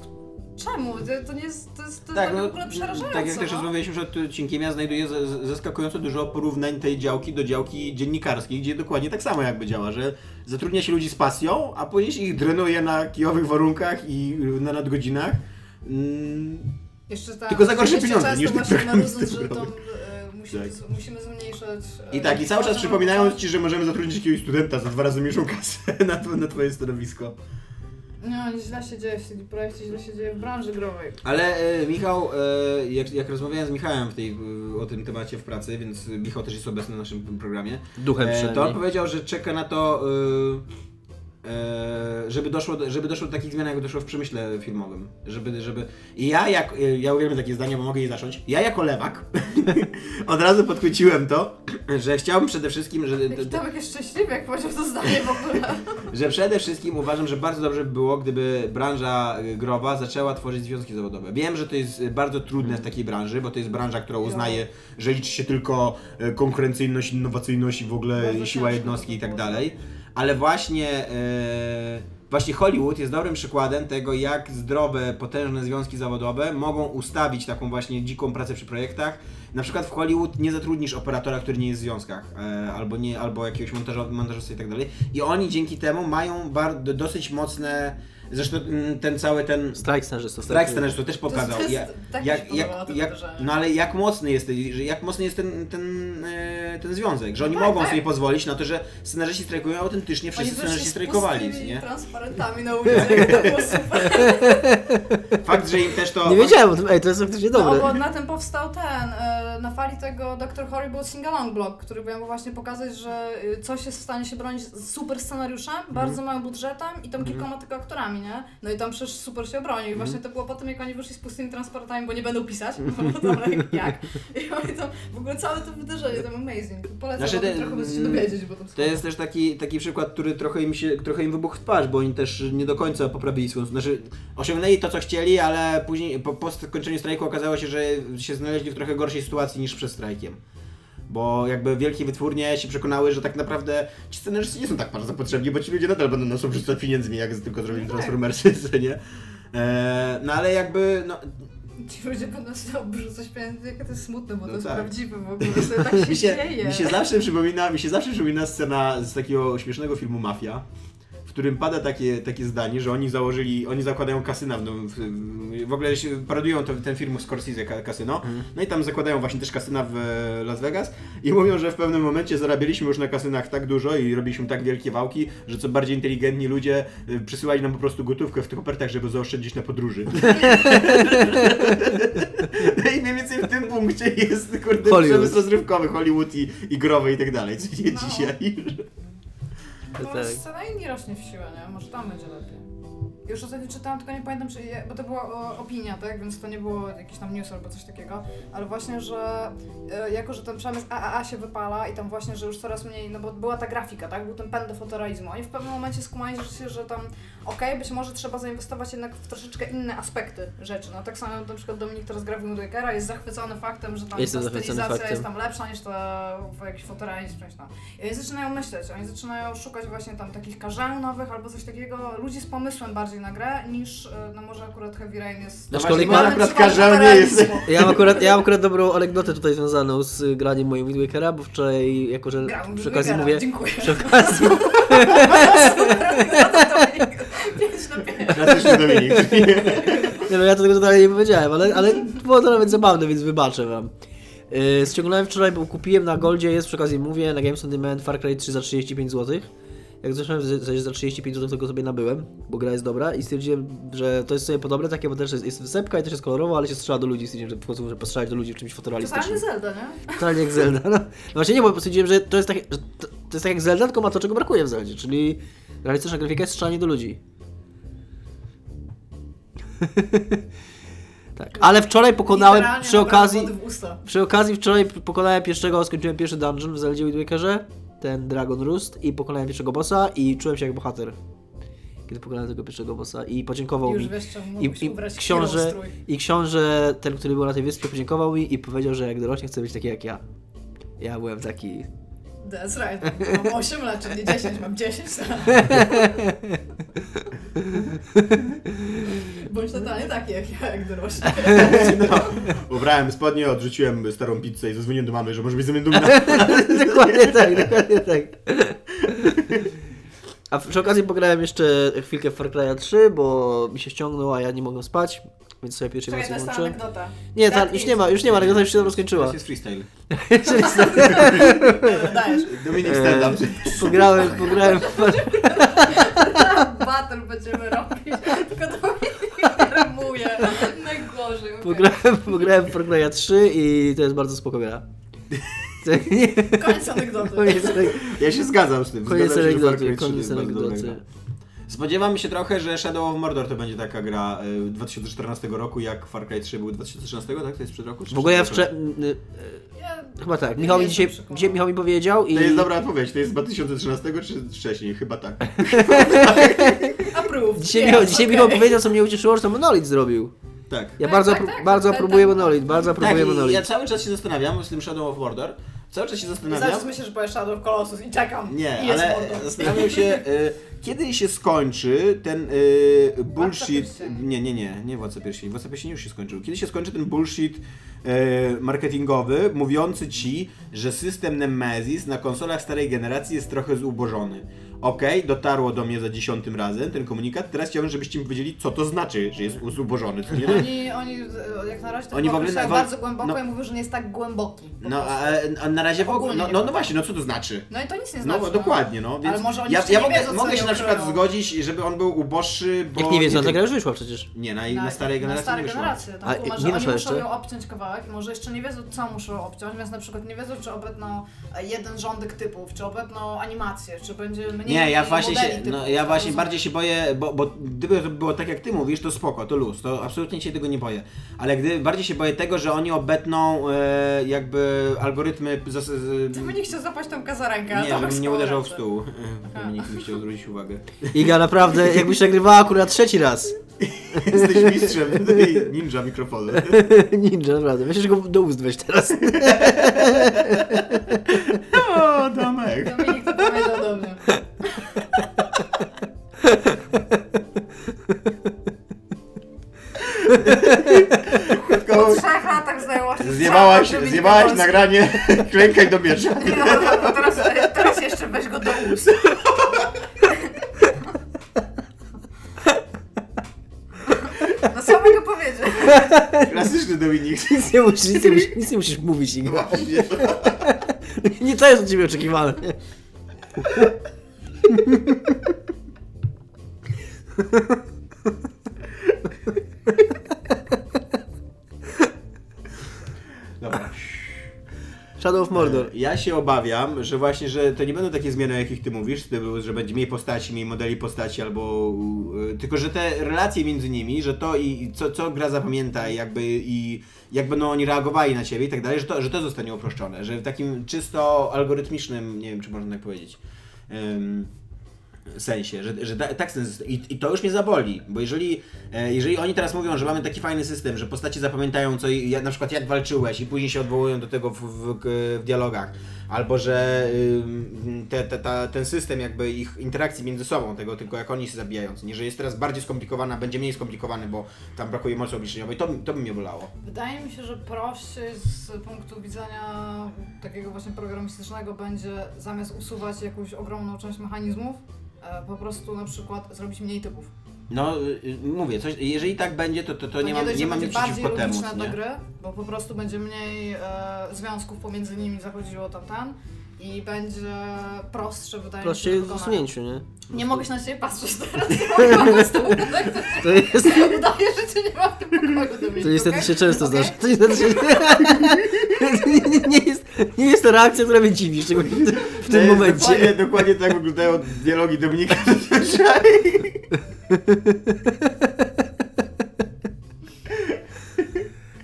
czemu? To, nie jest, to jest, to Tak, jest no, w ogóle przerażające. tak jak też no. rozmawialiśmy przed odcinkiem, ja znajduję zaskakująco dużo porównań tej działki do działki dziennikarskiej, gdzie dokładnie tak samo jakby działa, że zatrudnia się ludzi z pasją, a później się ich drenuje na kijowych warunkach i na nadgodzinach. Mm, Jeszcze tak, Tylko za gorsze jeszcze pieniądze często niż te właśnie programy naród, że to, cyfrowe. e, musimy, Tak. z- musimy zmniejszać... e, I tak, i cały czas poziom- przypominając Ci, że możemy zatrudnić jakiegoś studenta za dwa razy mniejszą kasę na, tw- na Twoje stanowisko. No, źle się dzieje w CD Projekcie, źle się dzieje w branży growej. Ale e, Michał, e, jak, jak rozmawiałem z Michałem w tej, e, o tym temacie w pracy, więc Michał też jest obecny w naszym programie, Duchem e, to on przynajmniej. powiedział, że czeka na to, żeby, doszło do, żeby doszło do takich zmian, jak doszło w przemyśle filmowym. Żeby, żeby... I ja, jak, e, ja uwielbiam takie zdania, bo mogę je zacząć. Ja jako lewak od razu podchwyciłem to, że chciałbym przede wszystkim, że... Jaki Tomek jest szczęśliwy, jak powiedział to zdanie w ogóle. że przede wszystkim uważam, że bardzo dobrze by było, gdyby branża y, growa zaczęła tworzyć związki zawodowe. Wiem, że to jest bardzo trudne w takiej branży, bo to jest branża, która uznaje, że liczy się tylko konkurencyjność, innowacyjność i w ogóle Bardzo siła jednostki i tak dalej. Ale właśnie, e, właśnie Hollywood jest dobrym przykładem tego, jak zdrowe, potężne związki zawodowe mogą ustawić taką właśnie dziką pracę przy projektach. Na przykład w Hollywood nie zatrudnisz operatora, który nie jest w związkach, e, albo, nie, albo jakiegoś montażysty i tak dalej. I oni dzięki temu mają dosyć mocne, zresztą mm, ten cały ten Strajk scenarzystów. strajk scenarzystów też pokazał. to jest- jak, tak jak, się podobało jak, to jak, wydarzenie. no ale jak mocny jest, że jak mocny jest ten, ten, e, ten związek, że oni tak, mogą tak. sobie pozwolić na to, że scenarzyści strajkują, a autentycznie wszyscy Oni scenarzyści z strajkowali, pustymi nie? transparentami na ulicy, to było super. Fakt, że im też to... Nie wiedziałem o tym, ej, to jest faktycznie No, dobre. bo na tym powstał ten, e, na fali tego Dr. Horrible Singalong blog, który miał właśnie pokazać, że e, coś jest w stanie się bronić z super scenariuszem, Mhm. bardzo małym budżetem i tam kilkoma tylko aktorami. Nie? No i tam przecież super się obronił. I właśnie to było po tym, jak oni wyszli z pustymi transportami, bo nie będą pisać. No dobra, jak? I oni tam, w ogóle całe to wydarzenie, tam amazing. Polecam Znaczy, znaczy, te- trochę by się dowiedzieć, bo to To jest też taki, taki przykład, który trochę im, się, trochę im wybuchł w twarz, bo oni też nie do końca poprawili swoją... Znaczy, osiągnęli to, co chcieli, ale później, po, po skończeniu strajku okazało się, że się znaleźli w trochę gorszej sytuacji niż przed strajkiem. Bo jakby wielkie wytwórnie się przekonały, że tak naprawdę ci scenarzyści nie są tak bardzo potrzebni, bo ci ludzie nadal będą nas obrzucać pieniędzmi, jak tylko zrobili Tak. Transformersy, nie? Eee, no ale jakby, no, Ci ludzie będą się obrzucać pieniędzy, jakie to jest smutne, bo No to jest tak. prawdziwe w ogóle, to tak się, mi się, dzieje. mi się zawsze przypomina, mi się zawsze przypomina scena z takiego śmiesznego filmu Mafia, w którym pada takie, takie zdanie, że oni założyli, oni zakładają kasyna, w, w, w ogóle się parodują to, ten film Scorsese ka- kasyno, no i tam zakładają właśnie też kasyna w e, Las Vegas i mówią, że w pewnym momencie zarabialiśmy już na kasynach tak dużo i robiliśmy tak wielkie wałki, że co bardziej inteligentni ludzie e, przysyłali nam po prostu gotówkę w tych kopertach, żeby zaoszczędzić na podróży. No I mniej więcej w tym punkcie jest kurde Hollywood. przemysł rozrywkowy, Hollywood i, i growy i tak dalej, co dzieje No. dzisiaj. No, Tak. scena inni rośnie w siłę, nie? Może tam będzie lepiej. Już ostatnio czytałam, tylko nie pamiętam, czy, je- bo to była o, opinia, tak? Więc to nie było jakiś tam news albo coś takiego. Ale właśnie, że e, jako, że ten przemysł AAA się wypala i tam właśnie, że już coraz mniej, no bo była ta grafika, tak? Był ten pęd do fotorealizmu. Oni w pewnym momencie skumali się, że tam okej, być może trzeba zainwestować jednak w troszeczkę inne aspekty rzeczy. No tak samo na przykład Dominik teraz gra w Wind Wakera, jest zachwycony faktem, że tam Jestem ta stylizacja faktem. jest tam lepsza niż ta w jakiś fotorealizm, tam. I oni zaczynają myśleć, oni zaczynają szukać właśnie tam takich karzeł nowych albo coś takiego, ludzi z pomysłem bardziej na grę niż, e, no może akurat Heavy Rain jest... No właśnie, ja- akurat karzeł nie jest. Ja mam, akurat, ja mam akurat dobrą anegdotę tutaj związaną z graniem moim Wind Wakera, bo wczoraj, jako że Gram przy okazji mówię, Dziękuję. przy okazji, 5 na 5. Klasyczny Dominik. nie no ja tego totalnie nie powiedziałem, ale, ale było to nawet zabawne, więc wybaczę wam. Yy, ściągnąłem wczoraj, bo kupiłem na Goldzie, jest przy okazji mówię, na Games on Demand Far Cry 3 za 35 zł. Jak zacząłem za, za 35 zł, to go sobie nabyłem, bo gra jest dobra i stwierdziłem, że to jest sobie podobne takie, bo też jest, jest wysepka i też jest kolorowo, ale się strzela do ludzi, stwierdziłem, że końcu muszę postrzelać do ludzi w czymś fotorealistycznym. Totalnie Zelda, nie? Totalnie jak Zelda. No. no właśnie nie, bo stwierdziłem, że to jest tak, że to, to jest tak jak Zelda, tylko ma to, czego brakuje w Zeldzie, czyli realistyczna grafika jest strzelanie do ludzi. tak, ale wczoraj pokonałem Literalnie przy okazji, wody w usta. przy okazji wczoraj pokonałem pierwszego, skończyłem pierwszy dungeon w Zeldzie Wind Wakerze, ten Dragon Roost i pokonałem pierwszego bossa i czułem się jak bohater. Kiedy pokonałem tego pierwszego bossa i podziękował Już mi. wiesz, czemu I, i, ubrać książę. I książę, ten, który był na tej wyspie, podziękował mi i powiedział, że jak dorośnie chce być taki jak ja. Ja byłem taki. That's right. Mam 8 lat, czyli 10, mam 10 Bądź totalnie taki jak ja, jak dorośli. No, ubrałem spodnie, odrzuciłem starą pizzę i zadzwoniłem do mamy, że może być ze mnie dumna. dokładnie tak, dokładnie tak. A przy okazji pograłem jeszcze chwilkę w Far Cry 3, bo mi się ściągnął, a ja nie mogłem spać, więc sobie Czekaj, to nocy jest ta włączyłem. anegdota. Nie, ta, Tak, już nie ma, już nie ma, anegdota już się tam skończyła. To jest freestyle. Dobra, Dajesz. Dominik Eee. stand-up. Pograłem, pograłem w Far Battle będziemy robić, tylko to mi rymuje. Najgorzej. Pograłem, pograłem w Far Cry 3 i to jest bardzo spoko gra. To nie- Koniec anegdoty. Koniec, Ja się zgadzam z tym. koniec Zgadzam się, że Far anegdoty, Cry 3 koniec jest bardzo dobra anegdoty. gra. Spodziewam się trochę, że Shadow of Mordor to będzie taka gra y, 2014 roku, jak Far Cry 3 był 2013, tak? To jest przed roku? czy W ogóle ja przed roku? wczoraj... Ja Chyba tak. Michał mi dzisiaj, dzisiaj Michał mi powiedział i... To jest dobra odpowiedź, to jest z 2013 czy wcześniej? Chyba tak. Approve. Dzisiaj, Michał, dzisiaj. Michał powiedział, co mnie ucieszyło, że to Monolith zrobił. Tak. Ja Tak, bardzo, tak, apro- tak, bardzo tak, aprobuję tak. Monolith, bardzo Tak, aprobuję i Monolith. ja cały czas się zastanawiam z tym Shadow of Mordor. Cały czas się zastanawiam. zaraz myślę, że powiesz Shadow of Colossus i czekam. Nie, I jest ale zastanawiam się, y, kiedy się skończy ten y, bullshit. Pierścieni. Nie, nie, nie, nie Władca Pierścieni. Władca Pierścieni już się skończył. Kiedy się skończy ten bullshit y, marketingowy, mówiący ci, że system Nemesis na konsolach starej generacji jest trochę zubożony. Okej, dotarło do mnie za dziesiątym razem ten komunikat. Teraz chciałbym, żebyście mi powiedzieli, co to znaczy, że jest zubożony. Co nie? Oni, oni jak na razie to Oni w ogóle na- bardzo głęboko no- i mówią, że nie jest tak głęboki. No, a, a na razie w ogóle. No, no, no właśnie, no co to znaczy? No i to nic nie No znaczy. dokładnie, no. Więc Ale może oni ja, ja nie mogę, wiedzą, mogę się na przykład ukryją. zgodzić, żeby on był uboższy, bo... Jak nie wiesz, no wiem. ta gra już wyszła przecież. Nie, na, Na, na starej generacji Na starej generacji. Tam A, tłumaczą, nie oni muszą jeszcze? ją obciąć kawałek i może jeszcze nie wiedzą, co muszą obciąć, więc na przykład nie wiedzą, czy obetną jeden rządek typów, czy obetną animację, czy będzie mniej Nie, ja właśnie modeli się, typu, no, ja właśnie bardziej się boję, bo, bo gdyby to było tak jak ty mówisz, to spoko, to luz, to absolutnie się tego nie boję. Ale gdy bardziej się boję tego, że oni obetną e, jakby algorytmy. Zas, z, Dominik chciał zapaść Tomka za rękę, ale nie, żebym nie uderzał w stół. E, Dominik mi chciał zwrócić uwagę. Iga, naprawdę, jakbyś nagrywała akurat trzeci raz. Jesteś mistrzem ninja mikrofonu. Ninja, naprawdę. Myślę, że go do ust weź teraz. O, Tomek. Dominik Po trzech latach znajomości Zjebałaś, trzeba zrobić zjebałaś polski. nagranie, klękaj do miecza. No, no, teraz, teraz jeszcze weź go do ust. No co mogę powiedzieć? Klasyczny Dominik. Nic nie musisz, nic nie musisz, nic nie musisz mówić. Właśnie. Nie to jest od ciebie oczekiwane. Shadow of Mordor. Ja się obawiam, że właśnie, że to nie będą takie zmiany, o jakich ty mówisz, że będzie mniej postaci, mniej modeli postaci, albo... y, tylko, że te relacje między nimi, że to i co, co gra zapamięta jakby i jak będą oni reagowali na ciebie i tak dalej, że to, że to zostanie uproszczone, że w takim czysto algorytmicznym, nie wiem, czy można tak powiedzieć, ym, sensie, że, że ta, tak system, i, i to już mnie zaboli, bo jeżeli, e, jeżeli oni teraz mówią, że mamy taki fajny system, że postacie zapamiętają co, i- na przykład jak walczyłeś i później się odwołują do tego w, w, w dialogach, albo że te, te, ta, ten system jakby ich interakcji między sobą, tego tylko jak oni się zabijają, nie, że jest teraz bardziej skomplikowana, będzie mniej skomplikowany, bo tam brakuje mocy obliczeniowej, to, to by mnie bolało. Wydaje mi się, że prościej z punktu widzenia takiego właśnie programistycznego będzie zamiast usuwać jakąś ogromną część mechanizmów, e, po prostu na przykład zrobić mniej typów. No, y, y, mówię, coś, jeżeli tak będzie, to, to, to, nie, mam, dość, nie że mam nic będzie bardziej przeciwko temu, nie? do gry, bo po prostu będzie mniej e, związków pomiędzy nimi zachodziło tam ten i będzie prostsze wydaje Prościej mi w się do wykonania. usunięciu, nie? Nie mogę się na ciebie patrzeć teraz, nie mogę po prostu To jest... Udaję, że cię nie ma w tym pokoju, Dominik, To niestety okej? się często Okej? zdarza. To niestety się... nie, nie, jest, nie jest to reakcja, która mnie dziwi, szczególnie w, tym- w momencie. Dokładnie, dokładnie tak wyglądają dialogi Dominika zazwyczaj.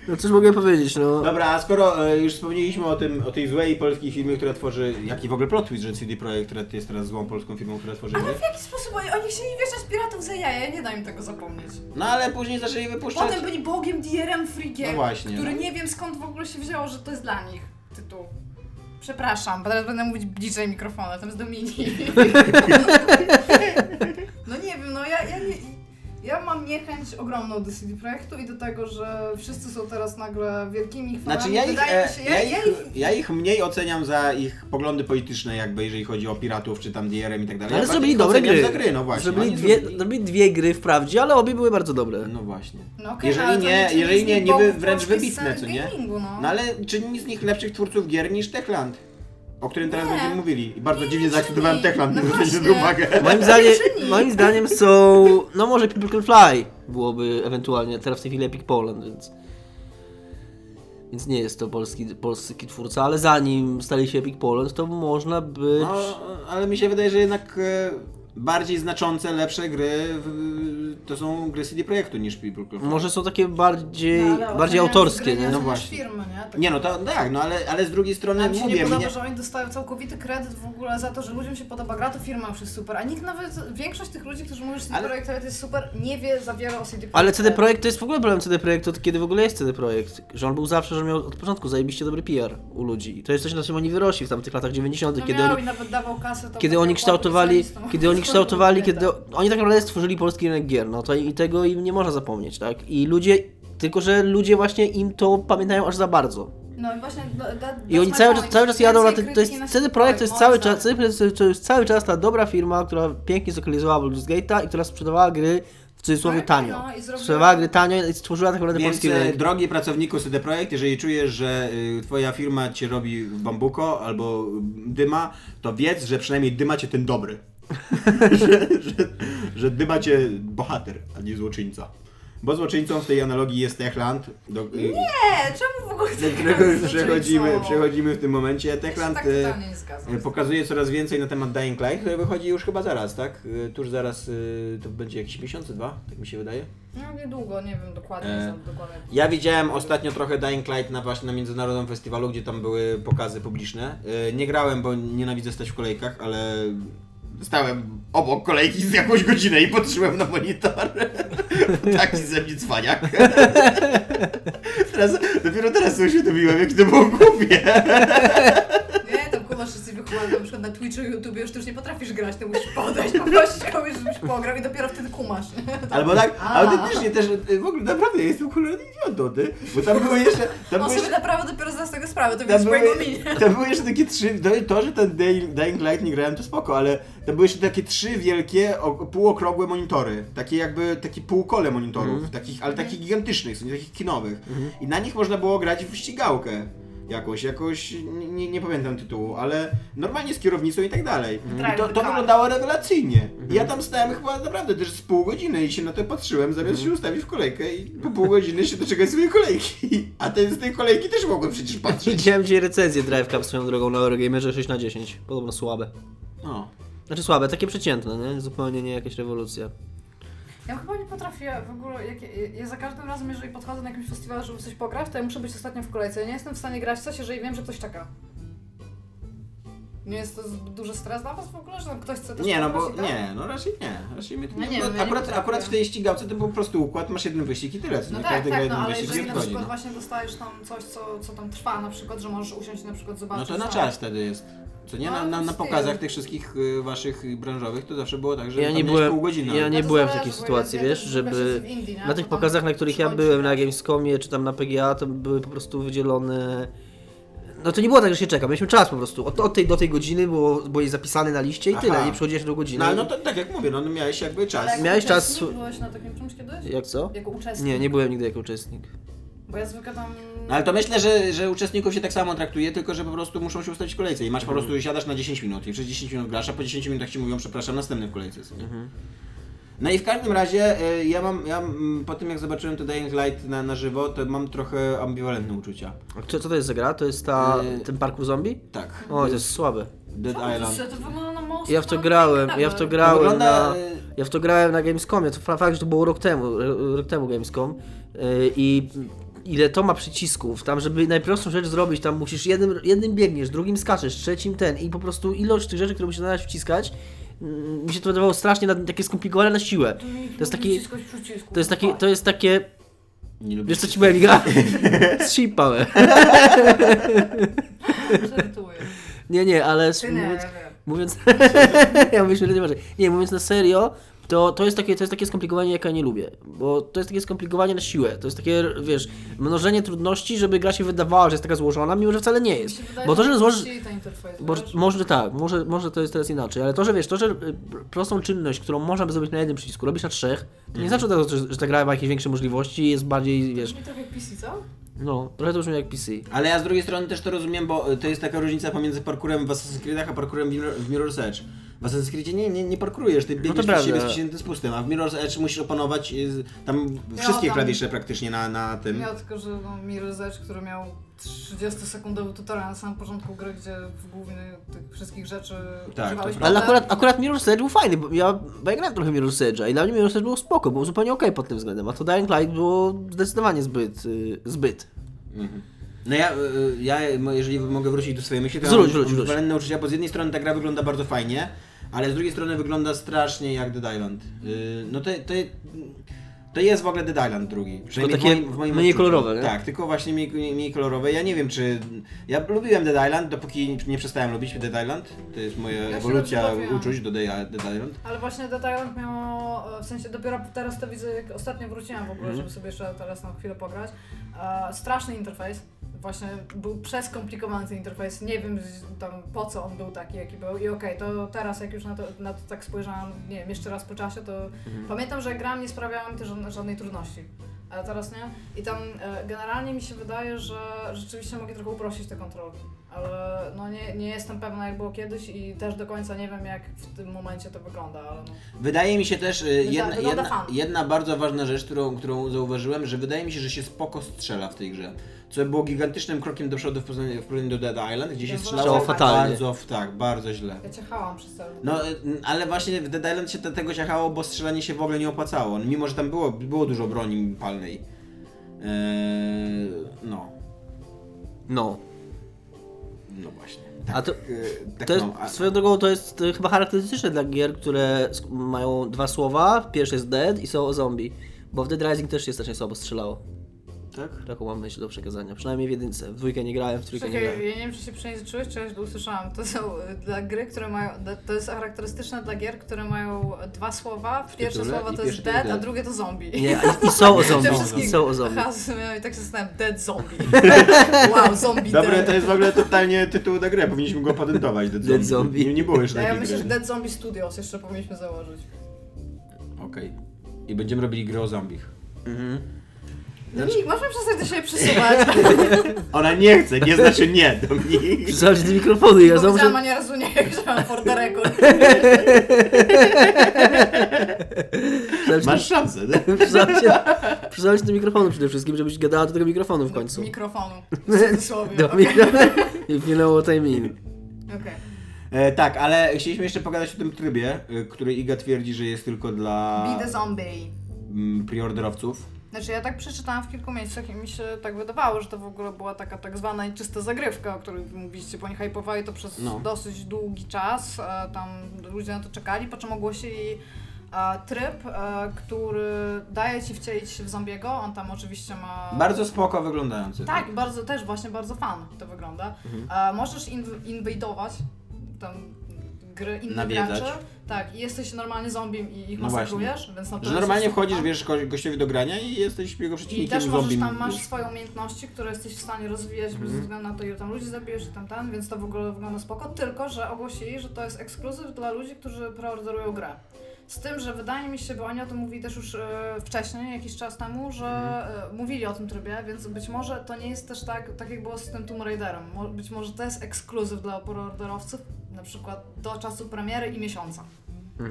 No cóż mogę powiedzieć, no. Dobra, a skoro e, już wspomnieliśmy o tym, o tej złej polskiej firmie, która tworzy, jaki w ogóle plot twist, że CD Projekt, która jest teraz złą polską firmą, która tworzy gry. Ale w jaki sposób oni, oni chcieli wieszać piratów za jaja, nie da im tego zapomnieć. No ale później zaczęli wypuszczać... Potem byli bogiem DRM Freakiem, No właśnie, który no. nie wiem skąd w ogóle się wzięło, że to jest dla nich tytuł. Przepraszam, bo teraz będę mówić bliżej mikrofonu, tam jest Dominik. no nie wiem, no ja, ja nie... Ja mam niechęć ogromną do CD Projektu i do tego, że wszyscy są teraz nagle wielkimi fanami. Znaczy ja ich, Wydaje e, mi się, ja, ich, ja ich mniej oceniam za ich poglądy polityczne, jakby jeżeli chodzi o piratów, czy tam DRM i tak dalej. Ale Ja zrobili dobre gry. za gry, no właśnie. Zrobili dwie, zrobili- dwie gry wprawdzie, ale obie były bardzo dobre. No właśnie. No okej, Jeżeli nie- jeżeli nie, niby wręcz wybitne, co nie? Gamingu, no. No ale czyni z nich lepszych twórców gier niż Techland. O którym teraz Nie. będziemy mówili. I bardzo Nie, dziwnie nie zaakceptowałem. Techland, No nie zwróćcie właśnie. uwagę. Moim zdaniem, moim zdaniem są, no może People Can Fly byłoby ewentualnie, teraz w tej chwili Epic Poland, więc... Więc nie jest to polski, polski twórca, ale zanim stali się Epic Poland, to można być... No, ale mi się wydaje, że jednak e, bardziej znaczące, lepsze gry w, to są gry CD Projektu niż People. Może są takie bardziej, No, ale bardziej oceniając autorskie, gry, nie? No właśnie. firmy, nie? Tak Nie no, to tak, no ale, ale z drugiej strony mi się mówię, nie podoba, mnie... że oni dostają całkowity kredyt w ogóle za to, że ludziom się podoba gra, to firma już jest super, a nikt nawet, większość tych ludzi, którzy mówią, że CD Ale- Projekt Red jest super, nie wie za wiele o CD Projekt Ale CD. Projekt to jest w ogóle problem CD Projektu, od kiedy w ogóle jest CD Projekt. Że on był zawsze, że miał od początku zajebiście dobry PR u ludzi. I to jest coś, na czym oni wyrośli w tamtych latach 90., No kiedy miał oni, i nawet dawał kasę, to kiedy takiego oni kształtowali, kiedy oni kształtowali, kiedy oni tak naprawdę stworzyli polski rynek gier, no to i tego im nie można zapomnieć, tak? I ludzie, tylko że ludzie właśnie im to pamiętają aż za bardzo. No i właśnie da, da, I oni cały czas, cały czas jadą na tym, to jest, CD Projekt to jest cały czas, CD Projekt to jest cały czas ta dobra firma, która pięknie zlokalizowała Baldur's Gate'a i która sprzedawała gry w cudzysłowie Tak, tanio. no i zrobiła- Sprzedawała gry tanio i stworzyła tak naprawdę Więc polski e, rynek. drogi pracowniku CD Projekt, jeżeli czujesz, że y, twoja firma cię robi w bambuko albo dyma, to wiedz, że przynajmniej dyma cię ten dobry. że, że, że dyma cię bohater, a nie złoczyńca. Bo złoczyńcą w tej analogii jest Techland, do, Nie, czemu w ogóle do którego przechodzimy, przechodzimy w tym momencie. Techland tak e, totalnie nie zgadzam. e, pokazuje coraz więcej na temat Dying Light, który wychodzi już chyba zaraz, tak? E, Tuż zaraz, e, to będzie jakieś miesiące, dwa, tak mi się wydaje. No niedługo, nie wiem dokładnie, E, dokładnie. Ja widziałem ostatnio trochę Dying Light na właśnie na międzynarodowym festiwalu, gdzie tam były pokazy publiczne. E, Nie grałem, bo nienawidzę stać w kolejkach, ale stałem obok kolejki z jakąś godzinę i patrzyłem na monitor. Taki ze mnie cwaniak. Teraz, dopiero teraz sobie uświadomiłem, jak to było głupie. Wszyscy wychowani, na przykład na Twitchu, YouTube, już ty już nie potrafisz grać, to musisz podejść, poprosić kogoś, żebyś pograł i dopiero wtedy kumasz. Albo tak, A. autentycznie też, e, w ogóle naprawdę, ja jestem cholerny idiotą, ty. Bo tam były jeszcze, tam On były sobie naprawdę dopiero zda z tego sprawę, to Tam widać po były, jego minie. tam były jeszcze takie trzy, to, że ten Dying Light nie grałem to spoko, ale tam były jeszcze takie trzy wielkie, o, półokrągłe monitory, takie jakby, takie półkole monitorów, Mhm. takich, ale takich gigantycznych, są nie takich kinowych i na nich można było grać w ścigałkę jakoś, jakoś, nie, nie, pamiętam tytułu, ale normalnie z kierownicą i tak dalej. Mhm. I to, to wyglądało rewelacyjnie. I ja tam stałem chyba naprawdę też z pół godziny i się na to patrzyłem, zamiast Mhm. się ustawić w kolejkę i po pół godziny się doczekać swojej kolejki. A ten z tej kolejki też mogłem przecież patrzeć. Widziałem dzisiaj recenzję Drive Club swoją drogą na Eurogamerze 6 na 10. Podobno słabe. No. Znaczy słabe, takie przeciętne, nie? Zupełnie nie jakaś rewolucja. Ja chyba nie potrafię w ogóle, jak, ja, ja za każdym razem, jeżeli podchodzę na jakimś festiwal, żeby coś pograć, to ja muszę być ostatnio w kolejce. Ja nie jestem w stanie grać w coś, jeżeli wiem, że ktoś czeka. Nie jest to duży stres dla was w ogóle, że tam ktoś chce też Nie, no bo tak? nie, no raczej nie. Raczej mnie to No nie, nie no, wiem, ja nie akurat, potrafię. akurat w tej ścigałce to był po prostu układ, masz jeden wyścig i tyle. Co No nie? tak, Każdy gra tak, no jeden ale wyścig i jeżeli na odchodzi. przykład No. właśnie dostajesz tam coś, co, co tam trwa, na przykład, że możesz usiąść i na przykład no zobaczyć. to na czas wtedy jest. Co nie, No, na, na, na pokazach tych wszystkich y, waszych branżowych to zawsze było tak, że Ja tam nie miałeś byłem- pół godziny. ja nie to byłem w takiej sytuacji, wiesz, żeby nie? Na tych pokazach, na których ja byłem, na. Gamescomie czy tam na PGA, to były po prostu wydzielone... No to nie było tak, że się czeka, mieliśmy czas po prostu. Od, od tej do tej godziny było, byłeś zapisany na liście i Aha. tyle, i przychodziłeś do godziny. No ale no to tak jak mówię, no, no miałeś jakby czas. Ale jako Miałeś czas- uczestnik Byłeś na takim czymś kiedyś? Jak co? Jako uczestnik? Nie, nie byłem nigdy jako uczestnik. Bo ja zwykle tam... No ale to myślę, że, że uczestników się tak samo traktuje, tylko że po prostu muszą się ustawić w kolejce i masz po Mhm. prostu, siadasz na 10 minut i przez 10 minut grasz, a po 10 minutach ci mówią, przepraszam, następny w kolejce. nie? Mhm. No i w każdym razie y, ja mam, ja mm, po tym jak zobaczyłem to Dying Light na, na żywo, to mam trochę ambiwalentne uczucia. A co, co to jest za gra? To jest ta, Yy. ten parkour zombie? Tak. O, to jest słabe. Dead Island. To wygląda na most Ja w to grałem, ja w to grałem wygląda, na... y, Ja w to grałem na Gamescomie, to fa- fakt, że to było rok temu, r- rok temu Gamescom yy, i ile to ma przycisków, tam żeby najprostszą rzecz zrobić, tam musisz jednym, jednym biegniesz, drugim skaczesz, trzecim ten i po prostu ilość tych rzeczy, które musisz nadać wciskać, mm, mi się to wydawało strasznie na, takie skomplikowane na siłę. To jest taki, to jest takie, to jest takie, Nie lubię wiesz co ci powiem, Iga? Zsipałem. Nie, nie, ale mówiąc, ja wiem. Mówiąc, ja mówię, że nie. Nie, mówiąc na serio, to, to, jest takie, to jest takie skomplikowanie, jakie ja nie lubię. Bo to jest takie skomplikowanie na siłę. To jest takie, wiesz, mnożenie trudności, żeby gra się wydawała, że jest taka złożona, mimo że wcale nie jest. wydaje, Bo to, że złożysz. Bo, wiesz? może tak, może, może to jest teraz inaczej, ale to, że wiesz, to, że y, prostą czynność, którą można by zrobić na jednym przycisku, robisz na trzech, to nie znaczy od razu, że, że ta gra ma jakieś większe możliwości i jest bardziej, wiesz, Brzmi trochę jak PC, co? no, trochę to brzmi jak PC. Ale ja z drugiej strony też to rozumiem, bo to jest taka różnica pomiędzy parkurem w Assassin's Creedach, a parkurem w Mirror- w Mirror's Edge. W Assassin's Creedzie nie, nie, nie parkurujesz, ty biegniesz prawda. przed siebie z spustem, a w Mirror's Edge musisz opanować y, tam wszystkie tam- klawisze praktycznie na, na tym. Miał tylko, że no, Mirror's Edge, który miał 30-sekundowy tutorial na samym początku gry, gdzie w głównie tych wszystkich rzeczy Tak, używałeś Ale akurat, akurat Mirror's Edge był fajny, bo ja, bo ja grałem trochę Mirror's Edge'a i dla mnie Mirror's Edge było spoko, było zupełnie okej pod tym względem, a to Dying Light było zdecydowanie zbyt, y, zbyt. Mhm. No ja, y, ja, jeżeli mogę wrócić do swojej myśli, to Wróć, ja wróć, mam wróć. ambiwalentne uczucia, bo z jednej strony ta gra wygląda bardzo fajnie, ale z drugiej strony wygląda strasznie jak Dead Island. Y, No to, to, to jest w ogóle Dead Island drugi. Przynajmniej takie w moim, w moim mniej odczuciu. kolorowe, nie? Tak, tylko właśnie mniej, mniej kolorowe. Ja nie wiem czy... Ja lubiłem Dead Island, dopóki nie przestałem lubić Dead Island. To jest moja się ewolucja uczuć do Dead Island. Ale właśnie Dead Island miało, e, w sensie dopiero teraz to widzę, jak ostatnio wróciłam w ogóle, Mhm. żeby sobie jeszcze teraz na chwilę pograć. E, straszny interfejs. Właśnie był przeskomplikowany ten interfejs. Nie wiem tam po co on był taki, jaki był. I okej, to teraz jak już na to, na to tak spojrzałam, nie wiem, jeszcze raz po czasie, to Mhm. pamiętam, że gra nie sprawiała mi też żadnej trudności. Teraz nie. I tam e, generalnie mi się wydaje, że rzeczywiście mogli trochę uprościć te kontrolki. Ale no nie, nie jestem pewna jak było kiedyś i też do końca nie wiem jak w tym momencie to wygląda, ale no. Wydaje mi się też y, jedna, jedna, jedna bardzo ważna rzecz, którą, którą zauważyłem, że wydaje mi się, że się spoko strzela w tej grze. Co było gigantycznym krokiem do przodu w porównaniu do Dead Island, gdzie się Ja strzelało fatalnie. bardzo, tak, bardzo źle. Ja ciechałam przez cały No, y, ale właśnie w Dead Island się te, tego ciachało, bo strzelanie się w ogóle nie opłacało. Mimo, że tam było, było dużo broni palnej. Eee, no, No. no właśnie. A to, Eee, tak to jest, a- swoją drogą to jest e, chyba charakterystyczne dla gier, które mają dwa słowa. Pierwszy jest dead i są o zombie. Bo w Dead Rising też się strasznie słabo strzelało. Tak? Taką mam myśl do przekazania. Przynajmniej w jedynce. W dwójkę nie grałem, w trójkę nie grałem. ja nie wiem, czy się przejęzyczyłeś, czy ja źle usłyszałam. To są y, dla gry, które mają. To jest charakterystyczne dla gier, które mają dwa słowa. Pierwsze tytule słowo i to pierwszy jest jest dead, a dead. drugie to zombie. Nie, i, i są o zombie. I są o zombie. miałem i tak się zastanawiam, dead zombie. wow, zombie Dobre, dead. to jest w ogóle totalnie tytuł na grę, powinniśmy go patentować, Dead Zombie. Dead Zombie. Nie, nie było A ja takiej myślę, gry. że Dead Zombie Studios jeszcze powinniśmy założyć. Okej. I będziemy robili grę o zombich. Mhm. Dominik, możemy przestać do siebie przysuwać? Ona nie chce, nie znaczy nie, Dominik. Przyzwałeś do mikrofonu i ja znowu... Powiedziałam ani razu nie, chciałam for the record. Masz szansę. nie? Przyzwałeś do mikrofonu przede wszystkim, żebyś gadała do tego mikrofonu w końcu. Mikrofonu. W cudzysłowie. Do okej. mikrofonu. I chwilę time in. Okej. E, tak, ale chcieliśmy jeszcze pogadać o tym trybie, e, który Iga twierdzi, że jest tylko dla Be the zombie. mm, preorderowców. Znaczy ja tak przeczytałam w kilku miejscach i mi się tak wydawało, że to w ogóle była taka tak zwana i czysta zagrywka, o której mówiliście, bo oni hypowali to przez No. dosyć długi czas, e, tam ludzie na to czekali, po czym ogłosili e, tryb, e, który daje ci wcielić się w zombiego, on tam oczywiście ma... Bardzo spoko wyglądający. Tak, bardzo też właśnie bardzo fan to wygląda. Mhm. Możesz inw- inwajdować tam gry Nawiedzać. graczy. Tak, i jesteś normalnie zombiem i ich No masakrujesz, więc no to Że jest normalnie super wchodzisz, wiesz, ko- gościowi do grania i jesteś jego I przeciwnikiem też możesz zombie. tam, masz swoje umiejętności, które jesteś w stanie rozwijać bez Mhm. względu na to, ile tam ludzi zabijesz i tam ten, więc to w ogóle wygląda spoko, tylko że ogłosili, że to jest ekskluzyw dla ludzi, którzy preorderują grę. Z tym, że wydaje mi się, bo oni o tym mówili też już e, wcześniej, jakiś czas temu, że Mhm. e, mówili o tym trybie, więc być może to nie jest też tak, tak jak było z tym Tomb Raiderem. Być może to jest ekskluzyw dla preorderowców, na przykład do czasu premiery i miesiąca.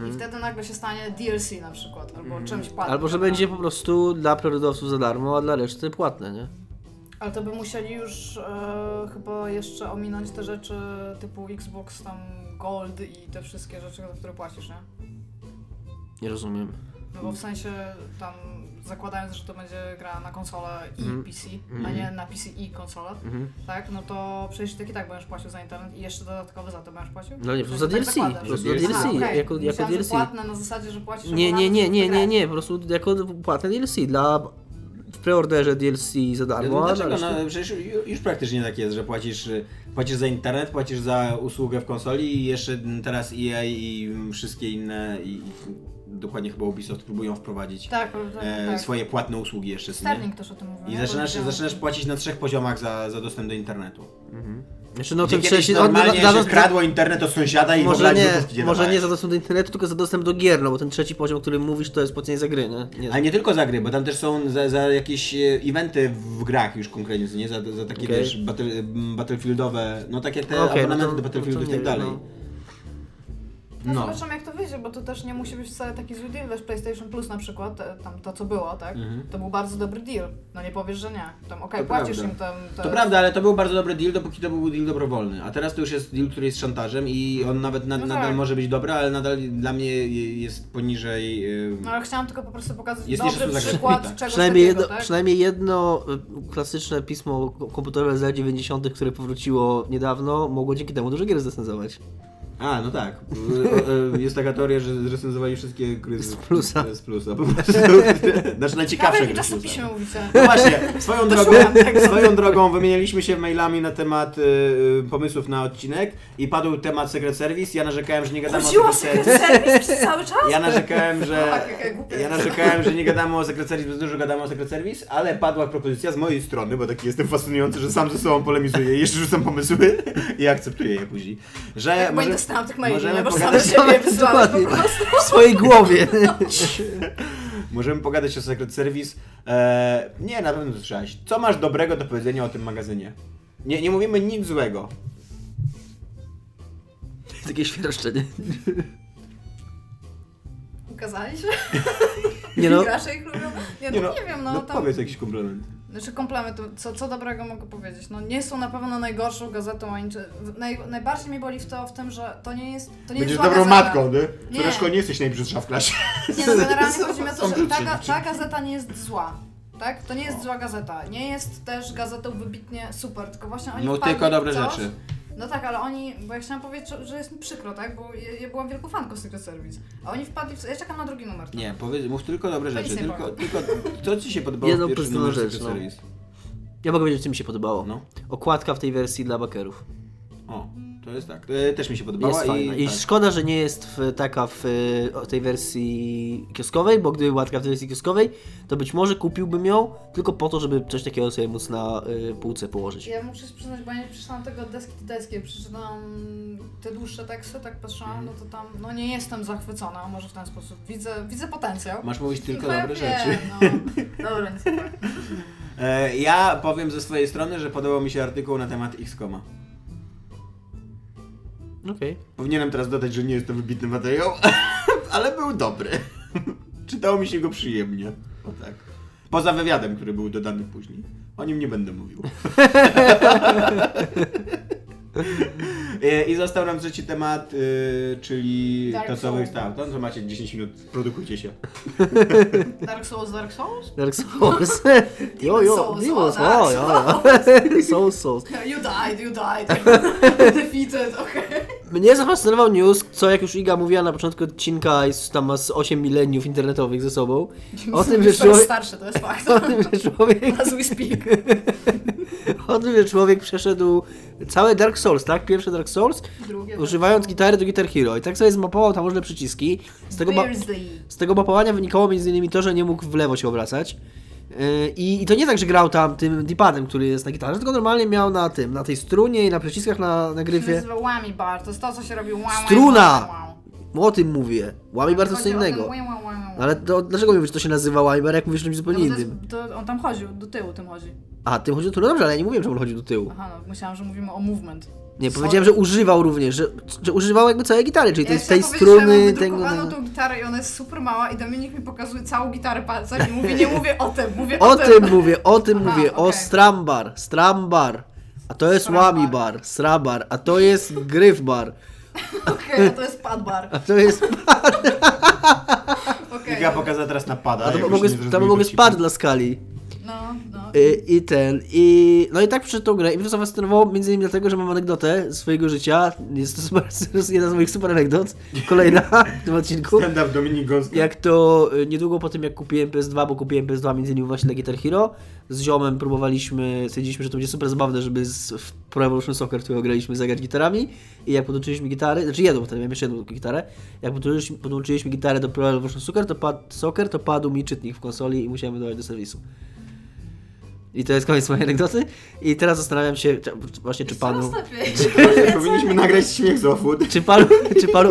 I wtedy nagle się stanie DLC na przykład, albo czymś płatnym. Mhm. Albo że będzie po prostu dla priorytetów za darmo, a dla reszty płatne, nie? Ale to by musieli już e, chyba jeszcze ominąć te rzeczy typu Xbox tam Gold i te wszystkie rzeczy, za które płacisz, nie? Nie rozumiem. No bo w sensie tam zakładając, że to będzie gra na konsolę i Mhm. PC, a nie na PC i konsolę, Mhm. tak? No to przecież tak i tak będziesz płacił za internet i jeszcze dodatkowo za to będziesz płacił? No nie, po prostu za Tak DLC. zakładam. Po prostu za DLC, Aha, okej. jako, jako DLC. płatne na zasadzie, że płacisz Nie, nie, nie, nie, nie, nie, po prostu jako płatne DLC dla w preorderze DLC za darmo, Dlaczego? No, przecież ju- już praktycznie tak jest, że płacisz, płacisz za internet, płacisz za usługę w konsoli i jeszcze mm, teraz EA i mm, wszystkie inne i dokładnie chyba Ubisoft próbują wprowadzić Tak, tak, e, tak. swoje płatne usługi jeszcze. Sterling też o tym mówił. I zaczynasz, zaczynasz płacić na trzech poziomach za, za dostęp do internetu. Znaczy, no Gdzie ten kiedyś normalnie na- się kradło internet od sąsiada i Może nie, może nie za dostęp do internetu, tylko za dostęp do gier, no bo ten trzeci poziom, o którym mówisz, to jest płacenie za gry, nie? nie Ale nie tylko za gry, bo tam też są za, za jakieś e, eventy w grach już konkretnie, nie? Za, za takie Okej. wiesz, battle, battlefieldowe, no tak jak te Okej, no abonamenty to- do Battlefieldu to i tak dalej. no. No, No. zobaczymy jak to wyjdzie, bo to też nie musi być wcale taki zły deal, wiesz, PlayStation Plus na przykład, te- tam to co było, tak? Mhm. To był bardzo dobry deal. No nie powiesz, że nie. Tam okej, To płacisz prawda. im tam... te- To prawda, ale to był bardzo dobry deal, dopóki to był deal dobrowolny. A teraz to już jest deal, który jest szantażem i on nawet na, No nadal tak. może być dobry, ale nadal dla mnie je- jest poniżej. e, No ale chciałam tylko po prostu pokazać Jest dobry przykład tak. czegoś Przynajmniej takiego, jedno, tak? przynajmniej jedno y, klasyczne pismo komputerowe z lat 90., które powróciło niedawno, mogło dzięki temu dużo gier zrecenzować. A, no tak. E, e, Jest taka teoria, że zrecenzowali wszystkie gry Z plusa. Z plusa, po prostu. Znaczy Ciekawe, najciekawsze jakie gry z plusa. No właśnie, swoją drogą, swoją drogą wymienialiśmy się mailami na temat y, pomysłów na odcinek i padł temat Secret Service. Ja narzekałem, że nie gadamy Chodziło o Secret Secret Service. Service przez cały czas? Ja narzekałem, że Tak, ja narzekałem, że nie gadamy o Secret Service, bo dużo gadamy o Secret Service, ale padła propozycja z mojej strony, bo taki jestem fascynujący, że sam ze sobą polemizuję i jeszcze rzucam pomysły i akceptuję je później. Że Jak może, może, dostałam tych maili, możemy nie? Bo pogadać- same siebie wysłałeś po Dokładnie. prostu. W swojej głowie. Możemy pogadać o Secret Service. Eee, nie, na pewno to trzeba. Co masz dobrego do powiedzenia o tym magazynie? Nie, nie mówimy nic złego. Takie świerszczenie. Ukazali się? Nie no, Gracze ich lubią? Nie, no, nie, wiem, no, no tam... powiedz jakiś komplement. Znaczy komplement, co, co dobrego mogę powiedzieć? No nie są na pewno najgorszą gazetą, ani czy, naj, najbardziej mnie boli w to w tym, że to nie jest to nie Będziesz jest zła dobrą gazeta. matką, ty? Nie. Nie jesteś najbrzydsza w klasie. Nie no, generalnie chodzi mi o to, że ta, ga- ta gazeta nie jest zła. Tak? To nie jest zła gazeta. Nie jest też gazetą wybitnie super, tylko właśnie oni No wpadli tylko w dobre coś- rzeczy. No tak, ale oni, bo ja chciałam powiedzieć, że- że jest mi przykro, tak? Bo ja, ja byłam wielką fanką Secret Service. A oni wpadli w... Ja czekam na drugi numer. Nie, powiedz, mów tylko dobre To rzeczy. nie Tylko, tylko co ci się podobało Jedną w pierwszym prostą numerze rzecz, Secret no. Service? ja mogę powiedzieć, co mi się podobało. No. Okładka w tej wersji dla bakerów. O, to jest tak. E, też mi się podobała Jest fajna. i... I tak. szkoda, że nie jest w, taka w tej wersji kioskowej, bo gdyby była taka w tej wersji kioskowej, to być może kupiłbym ją tylko po to, żeby coś takiego sobie móc na y, półce położyć. Ja muszę się przyznać, bo ja nie przeczytałam tego od deski do deski, przeczytałam te dłuższe teksty, tak patrzyłam, no to tam, no nie jestem zachwycona, może w ten sposób. Widzę, widzę potencjał. Masz mówić tylko No dobre rzeczy. No. Dobra, nic nie powiem. E, ja powiem ze swojej strony, że podobał mi się artykuł na temat X-Koma. Okej. Powinienem teraz dodać, że nie jest to wybitny materiał, ale był dobry. Czytało mi się go przyjemnie. O tak. Poza wywiadem, który był dodany później. O nim nie będę mówił. E, I został nam trzeci temat, y, czyli Dark to, co Souls. stał. To, co macie 10 minut, produkujcie się. Dark Souls, Dark Souls? Dark Souls. jo, jo, Souls, Demon o, Souls. Dark O, jo, jo. Souls, Souls. You died, you died. Defeated, okej. Mnie zafascynował news, co jak już Iga mówiła na początku odcinka, jest tam ma z 8 mileniów internetowych ze sobą. O tym, że człowiek... starszy, to jest fakt. O tym, że człowiek... As we speak. O tym, że człowiek przeszedł całe Dark Souls, tak? Pierwsze Dark Souls, Drugie. używając gitary do Guitar Hero. I tak sobie zmapował tam różne przyciski. Z tego, ma- Beardsley. z tego mapowania wynikało między innymi to, że nie mógł w lewo się obracać. Yy, I, I to nie tak, że grał tam tym dipadem, który jest na gitarze, tylko normalnie miał na tym, na tej strunie i na przyciskach na, na To się gryfie. nazywa whammy bar, to jest to, co się robi wow, Struna! O tym mówię. Łami bardzo co Chodzi o ten innego. No ale to, dlaczego mówisz, że to się nazywa łami jak mówisz o czymś No zupełnie bo to, innym? jest, to on tam chodził, do tyłu tym chodzi. A, tym chodzi do tyłu. No dobrze, ale ja nie mówiłem, że on chodzi do tyłu. Aha, no myślałam, że mówimy o movement. Nie, powiedziałem, że używał również, że, że używał jakby całej gitary, czyli Ja tej, tej że ja struny, tego, tego. tą gitarę i ona jest super mała i Dominik mi pokazuje całą gitarę palcem i mówi, nie mówię o tym, mówię o, O tym mówię, o tym Aha, mówię, o okej. strambar, strambar. A to jest łami bar, srabar, a to jest gryf bar, Okej, to jest pad bar. a to jest... Okej. Iga pokazała teraz napada. A to mogę, zrozumieli mogę spad dla skali. No. I, ten, i... No i tak przyszedł tą grę i mnie to zafascynowało między innymi dlatego, że mam anegdotę z swojego życia. Jest to, super, jedna z moich super anegdot. Kolejna w tym odcinku. Stand up Dominik Gąska. Jak to y, niedługo po tym, jak kupiłem PS2, bo kupiłem PS2 między innymi właśnie dla Guitar Hero, z ziomem próbowaliśmy, stwierdziliśmy, że to będzie super zabawne, żeby z, w Pro Evolution Soccer, którego graliśmy, zagrać gitarami i jak podłączyliśmy gitary, znaczy jedną, wtedy miałem jeszcze jedną gitarę, jak podłączyliśmy, podłączyliśmy gitarę do Pro Evolution Soccer, to, pad, soccer, to padł mi czytnik w konsoli i musiałem wydawać do serwisu. I to jest koniec mojej anegdoty. I teraz zastanawiam się, czy, właśnie czy panu... Powinniśmy nagrać śmiech z Ofud. Czy panu, czy panu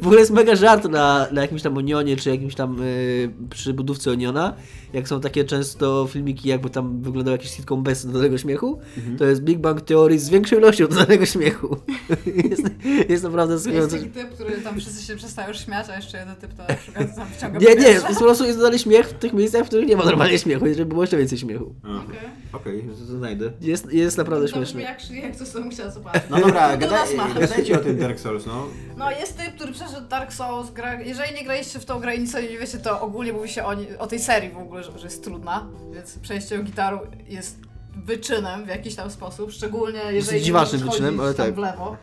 w ogóle jest mega żart na, na jakimś tam Onionie, czy jakimś tam y, przy budówce Oniona, jak są takie często filmiki, jakby tam wyglądał jakiś sitcom bez dodanego śmiechu, to jest Big Bang Theory z większą ilością dodanego śmiechu. jest, jest naprawdę Jest skupiające. taki typ, który tam wszyscy się przestają śmiać, a jeszcze jeden typ to na przykład tam wciąga Nie, nie, jest po prostu jest dodany śmiech w tych miejscach, w których nie ma normalnie śmiechu, żeby było jeszcze więcej śmiechu. Okej. Okej, znajdę. Jest, jest naprawdę To brzmi śmieszne. jak jak coś to musiała zobaczyć. No dobra, To gadaj, nas ma. gadajcie o tym Dark Souls, no. No jest typ, który przeszedł Dark Souls, gra... jeżeli nie graliście w tą grę i nic o niej nie wiecie, to ogólnie mówi się o, ni- o tej serii w ogóle, że, że jest trudna, więc przejście gitarą jest wyczynem w jakiś tam sposób, szczególnie jeżeli dziwacznym nie możesz wyczynem, chodzić ale tam tak. w lewo.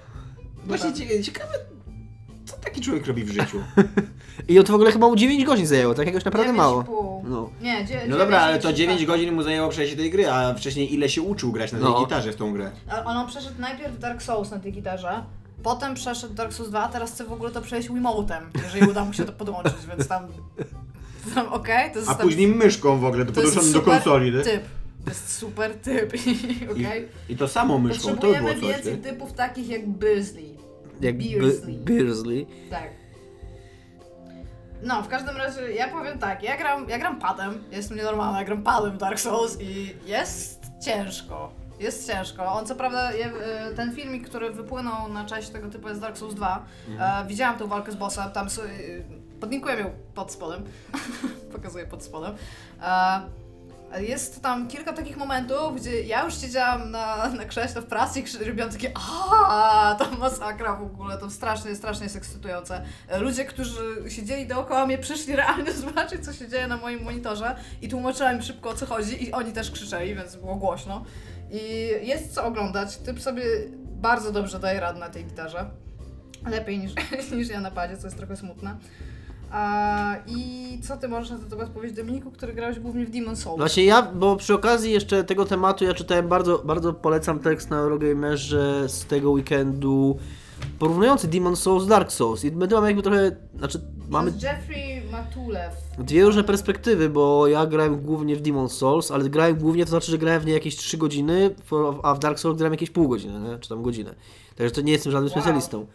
Właśnie cie- ciekawe, co taki człowiek robi w życiu. I on to w ogóle chyba mu 9 godzin zajęło, tak jakoś naprawdę mało. i. No. Nie, dzie- No dobra, ale to dziewięć i 9 trzy godzin mu zajęło przejście tej gry, a wcześniej ile się uczył grać na tej No. gitarze w tą grę. A On przeszedł najpierw Dark Souls na tej gitarze, potem przeszedł Dark Souls 2, a teraz chce w ogóle to przejść Wiimotem, jeżeli uda mu się to podłączyć, więc tam... tam Okej, to jest A tam- później myszką w ogóle, to podłączony do super konsoli, nie? typ. To jest super typ, I, okej? I to samo myszką, to było Potrzebujemy coś, więcej nie? typów takich jak Beardsley. Jak Beardsley. Beardsley. Tak. No, w każdym razie ja powiem tak, ja gram, ja gram padem, jestem nienormalna, ja gram padem w Dark Souls i jest ciężko. Jest ciężko. On co prawda, je, e, ten filmik, który wypłynął na cześć tego typu jest Dark Souls 2. E, widziałam tą walkę z bossem, tam sobie, podlinkuję ją pod spodem. Pokazuję pod spodem. E, jest tam kilka takich momentów, gdzie ja już siedziałam na, na krześle w pracy i robiłam takie aaa, to masakra w ogóle, to strasznie, strasznie jest ekscytujące. Ludzie, którzy siedzieli dookoła mnie, przyszli realnie zobaczyć, co się dzieje na moim monitorze i tłumaczyłam im szybko, o co chodzi i oni też krzyczeli, więc było głośno. I jest co oglądać, typ sobie bardzo dobrze daje radę na tej gitarze. Lepiej niż, niż ja na padzie, co jest trochę smutne. A, I co ty możesz na ten temat powiedzieć, Dominiku, który grałeś głównie w Demon Souls? Właśnie ja, bo przy okazji jeszcze tego tematu ja czytałem bardzo, bardzo polecam tekst na Eurogamerze z tego weekendu porównujący Demon Souls z Dark Souls i my tu mamy jakby trochę, znaczy mamy To jest Jeffrey Matulew. dwie różne perspektywy, bo ja grałem głównie w Demon Souls, ale grałem głównie, to znaczy, że grałem w nie jakieś 3 godziny, a w Dark Souls grałem jakieś pół godziny, nie? czy tam godzinę. Także to nie jestem żadnym Wow. specjalistą.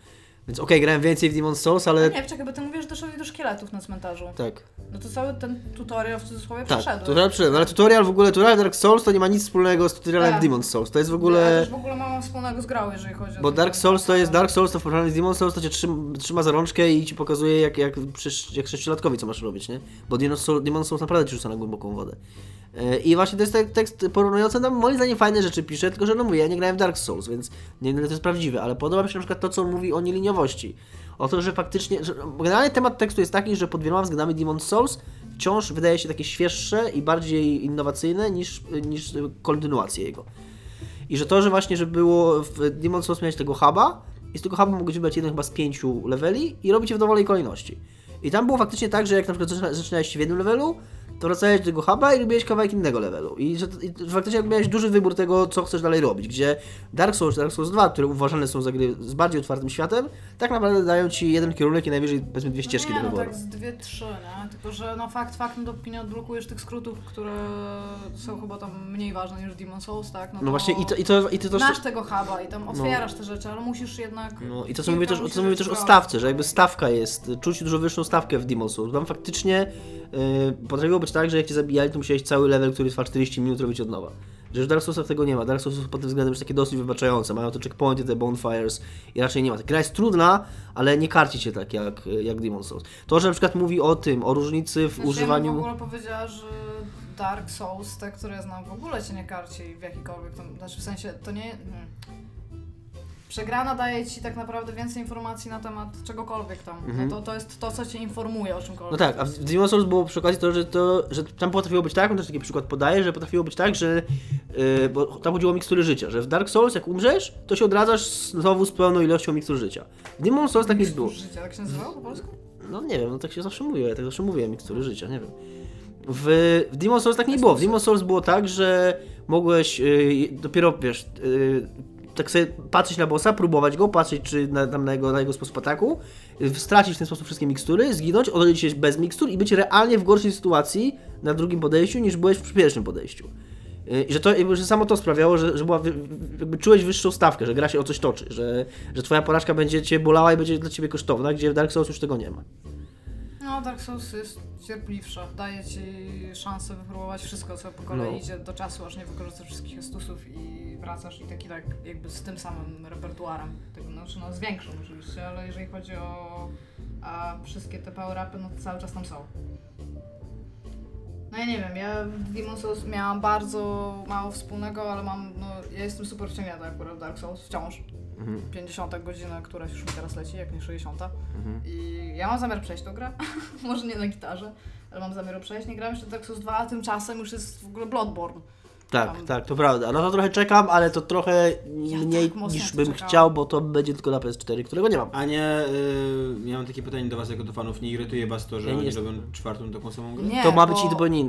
Więc okej, grałem więcej w Demon Souls, ale... No nie, czekaj, bo ty mówisz, że doszedłeś do szkieletów na cmentarzu. Tak. No to cały ten tutorial w cudzysłowie Tak, tutorial przyszedłem, ale tutorial w ogóle, tutorial Dark Souls to nie ma nic wspólnego z tutorialem Tak. w Demon Souls. To jest w Ja ogóle... też w ogóle mam wspólnego z grą, jeżeli chodzi o Bo Dark Souls to jest Dark Souls, to w porównaniu z Demon Souls to cię trzyma, trzyma za rączkę i ci pokazuje jak, jak, jak sześciolatkowi co masz robić, nie? Bo Demon Souls, Demon Souls naprawdę ci rzuca na głęboką wodę. E, I właśnie to jest tekst porównujący nam moim zdaniem fajne rzeczy pisze, tylko że no mówię, ja nie grałem w Dark Souls, więc nie wiem ile to jest prawdziwe, ale podoba mi się na przykład to, co mówi o nieliniowości. O to, że faktycznie, że generalnie temat tekstu jest taki, że pod wieloma względami Demon Souls wciąż wydaje się takie świeższe i bardziej innowacyjne niż, niż kontynuacje jego. I że to, że właśnie, że było w Demon Souls miałeś tego huba i z tego huba mogłeś wybrać jeden chyba z pięciu leveli i robić je w dowolnej kolejności. I tam było faktycznie tak, że jak na przykład zaczyna- zaczynałeś w jednym levelu, to wracałeś do tego huba i robiłeś kawałek innego levelu. I że i faktycznie miałeś duży wybór tego, co chcesz dalej robić, gdzie Dark Souls, Dark Souls 2, które uważane są za gry z bardziej otwartym światem, tak naprawdę dają ci jeden kierunek i najwyżej powiedzmy dwie ścieżki no nie, do no wyboru. tak z dwie, trzy, nie? Tylko, że no fakt faktem, dopóki nie odblokujesz tych skrótów, które są chyba tam mniej ważne niż Demon Souls, tak? No właśnie i to, i to, i to, to Masz tego huba i tam otwierasz te rzeczy, ale musisz jednak... No i to co mówię też, to mówię też o stawce, że jakby stawka jest, czuć dużo wyższą stawkę w Demon Souls. Tam faktycznie yy, potrafiło tak, że jak cię zabijali, to musiałeś cały level, który trwa 40 minut robić od nowa. Że w Dark Soulsach tego nie ma. Dark Souls pod tym względem jest takie dosyć wybaczające. Mają te checkpointy, te bonfires i raczej nie ma. Ta gra jest trudna, ale nie karci cię tak jak, jak Demon Souls. To, że na przykład mówi o tym, o różnicy w Znaczy, używaniu... Ja w ogóle powiedziała, że Dark Souls, te, które znam, w ogóle cię nie karci w jakikolwiek tam, znaczy w sensie, to nie... Hmm. Przegrana daje ci tak naprawdę więcej informacji na temat czegokolwiek tam. Mhm. No to, to jest to, co cię informuje o czymkolwiek. No tak, a w Demon Souls było przy okazji to, że, to, że tam potrafiło być tak, on też taki przykład podaje, że potrafiło być tak, że yy, bo tam chodziło o mikstury życia, że w Dark Souls jak umrzesz, to się odradzasz znowu z pełną ilością mikstur życia. W Demon Souls tak nie było. Życia, tak się nazywało po polsku? No nie wiem, no tak się zawsze mówiło, ja tak zawsze mówię mikstury życia, nie wiem. W, w Demon Souls tak nie było. W Demon Souls było tak, że mogłeś yy, dopiero, wiesz, yy, tak sobie patrzeć na bossa, próbować go, patrzeć czy na, tam na, jego, na jego sposób ataku, stracić w ten sposób wszystkie mikstury, zginąć, odrodzić się bez mikstur i być realnie w gorszej sytuacji na drugim podejściu niż byłeś przy pierwszym podejściu. Yy, I że, to, że samo to sprawiało, że, że była, jakby czułeś wyższą stawkę, że gra się o coś toczy, że, że twoja porażka będzie cię bolała i będzie dla ciebie kosztowna, gdzie w Dark Souls już tego nie ma. No, Dark Souls jest cierpliwsza. Daje ci szansę wypróbować wszystko, co po kolei No. idzie do czasu, aż nie wykorzystasz wszystkich estusów i wracasz i taki tak jakby z tym samym repertuarem. Tego, znaczy no z większym oczywiście, ale jeżeli chodzi o a wszystkie te power-upy, no to cały czas tam są. No ja nie wiem, ja w Demon Souls miałam bardzo mało wspólnego, ale mam, no ja jestem super wciągnięta akurat w Dark Souls, wciąż. Mhm. 50 godzina, któraś już mi teraz leci, jak nie 60. Mhm. I ja mam zamiar przejść tą grę. Może nie na gitarze, ale mam zamiar przejść. Nie grałem jeszcze Dark Souls 2, a tymczasem już jest w ogóle Bloodborne. Tak, Tam- tak, to prawda. No to trochę czekam, ale to trochę Ja mniej tak niż bym czekałam. chciał, bo to będzie tylko na PS4, którego nie mam. A nie, y, miałem takie pytanie do was jako do fanów, nie irytuje was to, że Ja nie oni robią czwartą taką samą grę? Nie, To ma bo, być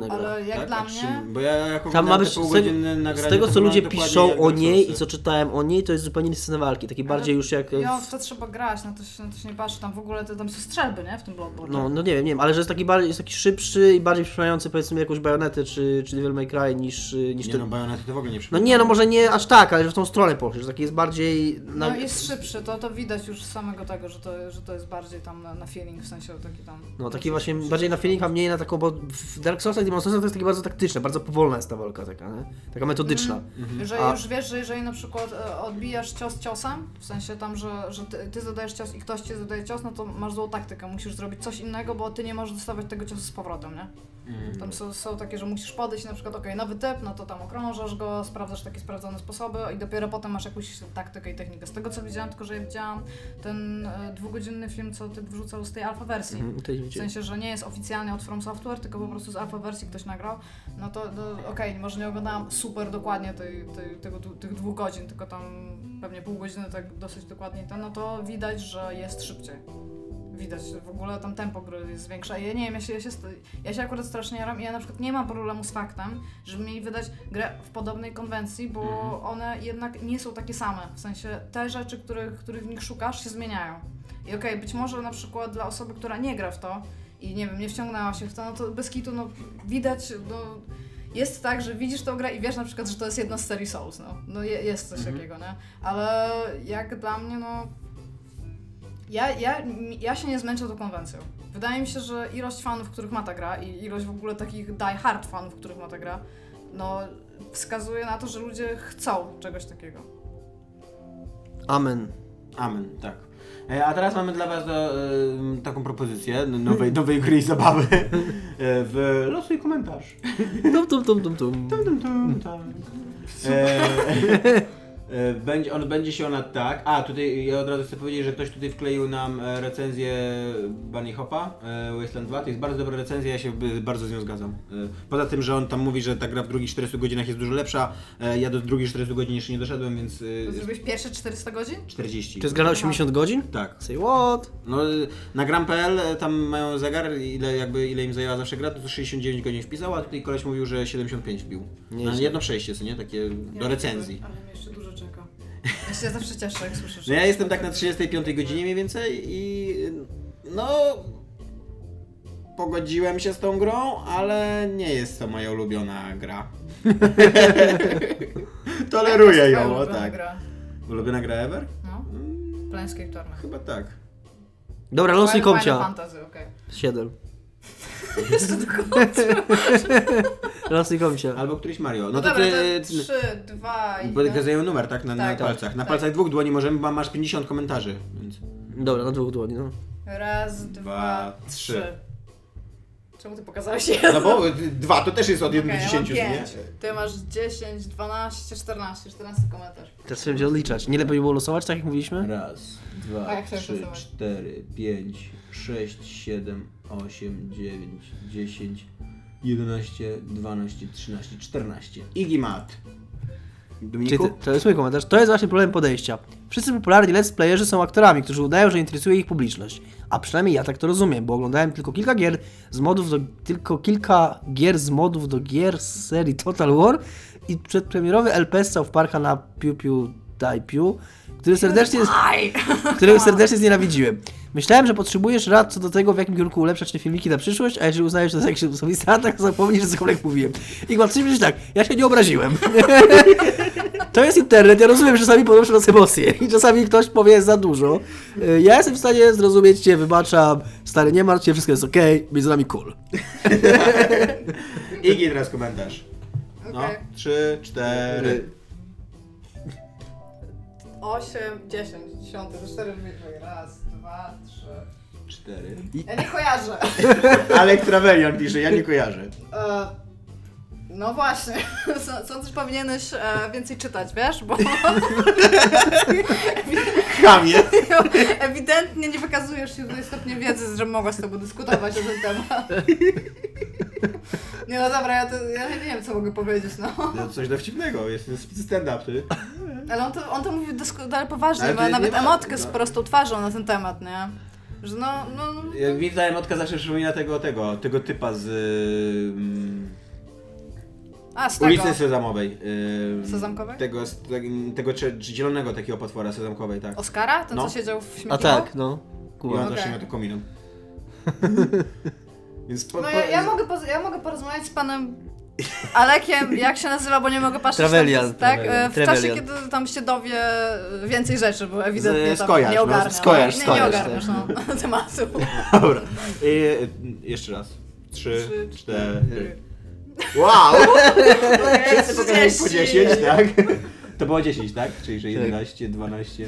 gra. Ale jak Tak? dla mnie... Bo ja jako Tam ma być, z tego, półgodzinne z nagranie, tego co ludzie piszą o niej i co czytałem o niej, to jest zupełnie inny scena walki, taki bardziej już jak... Ja w- to trzeba grać, na to się, na to się nie patrzy. Tam w ogóle to, tam są strzelby, nie? W tym Bloodborne. No, no nie wiem, nie wiem, ale że jest taki, bardziej, jest taki szybszy i bardziej przypominający powiedzmy jakąś bajonetę czy, czy Devil May Cry niż, niż Nie, no, bajonety to w ogóle nie No nie, no może nie aż tak, ale że w tą stronę poszli, że taki jest bardziej... Na... No jest szybszy, to, to widać już z samego tego, że to, że to jest bardziej tam na, na feeling, w sensie taki tam... No taki właśnie bardziej na feeling, a mniej na taką, bo w Dark Soulsach i Demon Soulsach to jest takie bardzo taktyczne, bardzo powolna jest ta walka taka, nie? Taka metodyczna. Jeżeli A- już wiesz, że jeżeli na przykład e, odbijasz cios ciosem, w sensie tam, że, że ty, ty zadajesz cios i ktoś ci zadaje cios, no to masz złą taktykę, musisz zrobić coś innego, bo ty nie możesz dostawać tego ciosu z powrotem, nie? Mhm. Tam są, są takie, że musisz podejść i na przykład, okej, nowy typ, no to tam okrążasz go, sprawdzasz takie sprawdzone sposoby i dopiero potem masz jakąś taktykę i technikę. Z tego co widziałam, tylko że ja widziałam ten e, dwugodzinny film, co typ wrzucał z tej alfa wersji. Mhm, to W sensie, że nie jest oficjalnie od From Software, tylko po prostu z alfa wersji ktoś nagrał, no to no, okej, może nie oglądałam super dokładnie tej, tej, tego, tych dwóch godzin, tylko tam pewnie pół godziny tak dosyć dokładnie ten, no to widać, że jest szybciej. Widać, w ogóle tam tempo gry jest większe. Ja nie wiem, ja się, ja się, ja się akurat strasznie jaram i ja na przykład nie mam problemu z faktem, żeby mieli wydać grę w podobnej konwencji, bo one jednak nie są takie same. W sensie te rzeczy, których, których w nich szukasz, się zmieniają. I okej, być może na przykład dla osoby, która nie gra w to i nie wiem, nie wciągnęła się w to, no to bez kitu, no widać, no jest tak, że widzisz tą grę i wiesz na przykład, że to jest jedna z serii Souls, no. No je, jest coś takiego, nie? Ale jak dla mnie, no... Ja, ja, ja się nie zmęczę tą konwencją. Wydaje mi się, że ilość fanów, których ma ta gra i ilość w ogóle takich die hard fanów, których ma ta gra, no wskazuje na to, że ludzie chcą czegoś takiego. Amen. Amen, tak. E, A teraz mamy dla Was do, e, taką propozycję nowej, nowej gry i zabawy e, w losuj komentarz. Tum, tum, tum, tum, tum. Tum, tum, tum, tak. E, e, będzie, on, będzie się ona tak. A, tutaj ja od razu chcę powiedzieć, że ktoś tutaj wkleił nam e, recenzję Bunny Hopa e, Wasteland 2. To jest bardzo dobra recenzja, ja się e, bardzo z nią zgadzam. E, Poza tym, że on tam mówi, że ta gra w drugich 40 godzinach jest dużo lepsza. e, Ja do drugich 40 godzin jeszcze nie doszedłem, więc e, Zrobiłeś pierwsze 400 godzin? 40. To jest gra na 80 godzin? Tak. Say what? No, na gram.pl tam mają zegar, ile, jakby, ile im zajęła zawsze gra, to 69 godzin wpisał, a tutaj koleś mówił, że 75 wbił. Na jedno przejście, co nie? Takie do recenzji. Ale jeszcze dużo czeka. Ja się zawsze cieszę, jak słyszę. No ja jestem tak na 35 godzinie mniej więcej i no pogodziłem się z tą grą, ale nie jest to moja ulubiona gra. Toleruję ją, o tak. Gra. Ulubiona gra ever? No, Mm, Planescape Torment. chyba tak. Dobra, losuj Final komcia. Fantasy, okej. 7. Jest to tylko Losuj komcia. Albo któryś Mario. No, No to dobra, ty... to 3, 2 i... Pokazują numer, tak? Na, na Tak, palcach. Na tak. palcach dwóch dłoni możemy, bo masz 50 komentarzy, więc... Dobra, na dwóch dłoni, no. Raz, dwa, Dwa, trzy. trzy. Czemu ty pokazałeś jeden? No bo y, dwa to też jest od 1 Okej, do ja mam 10, nie? pięć. Ty masz 10, 12, 14, 14 komentarz. Teraz trzeba będzie odliczać. Nie lepiej było losować, tak jak mówiliśmy? Raz, dwa, A jak chcesz trzy, losować? cztery, pięć, sześć, siedem, osiem, dziewięć, dziesięć, jedenaście, dwanaście, trzynaście, czternaście. Igi mat. Czyli to, to jest mój komentarz. To jest właśnie problem podejścia. Wszyscy popularni let's playerzy są aktorami, którzy udają, że interesuje ich publiczność. A przynajmniej ja tak to rozumiem, bo oglądałem tylko kilka gier z modów do, tylko kilka gier z modów do gier z serii Total War i przedpremierowy LP South Parka na Piu Piu Piu, który serdecznie, którego serdecznie znienawidziłem. Myślałem, że potrzebujesz rad co do tego, w jakim kierunku ulepszać te filmiki na przyszłość, a jeżeli uznajesz, że to jest osobista, tak zapomnij, że cokolwiek mówiłem. I chcę powiedzieć tak, ja się nie obraziłem. To jest internet, ja rozumiem, że czasami ponoszę nas emocje i czasami ktoś powie za dużo. Y, Ja jestem w stanie zrozumieć cię, wybaczam, stary, nie martw się, wszystko jest okej, między nami cool. Igi teraz komentarz. No, Okej. trzy, cztery. 8, 10, 10, to 4 wybiegły. Raz, dwa, trzy. Cztery. Ja nie kojarzę. Alek Travelian pisze, ja nie kojarzę. E, no właśnie, sądzę, że powinieneś e, więcej czytać, wiesz? Bo Chamie. ewidentnie nie wykazujesz się tutaj stopnia wiedzy, że mogła z tobą dyskutować o ten temat. Nie no dobra, ja, to, ja nie wiem co mogę powiedzieć, no. No, coś dowcipnego, jest stand-up, ty. Ale on to, on to mówi doskonale poważnie, ma nawet ma- emotkę z no. prostą twarzą na ten temat, nie? Że no, no, no Ja mi ta emotka zawsze przypomina tego, tego, tego typa z ym, A, z tego. ulicy Sezamowej. ym, Sezamkowej? Tego, z- tego, tego cze- zielonego takiego potwora Sezamkowej, tak. Oskara? Ten, No. co siedział w A śmietniku? tak, no. I on Okej. właśnie miał to kominą. Więc po, No ja, ja, mogę, poz- ja mogę porozmawiać z panem Alekiem, jak się nazywa, bo nie mogę patrzeć. Trevelyan, tam, tak? E, W czasie, kiedy tam się dowie więcej rzeczy, bo ewidentnie Z- tam skojarz, nie no, ogarnia. skojarz, nie, skojarz, nie ogarniasz no, tematu. Dobra. Y, jeszcze raz. Trzy, Trzy, cztery. Wow! Wszyscy pokazali po 10, tak? To było 10, tak? Czyli że 11, 12,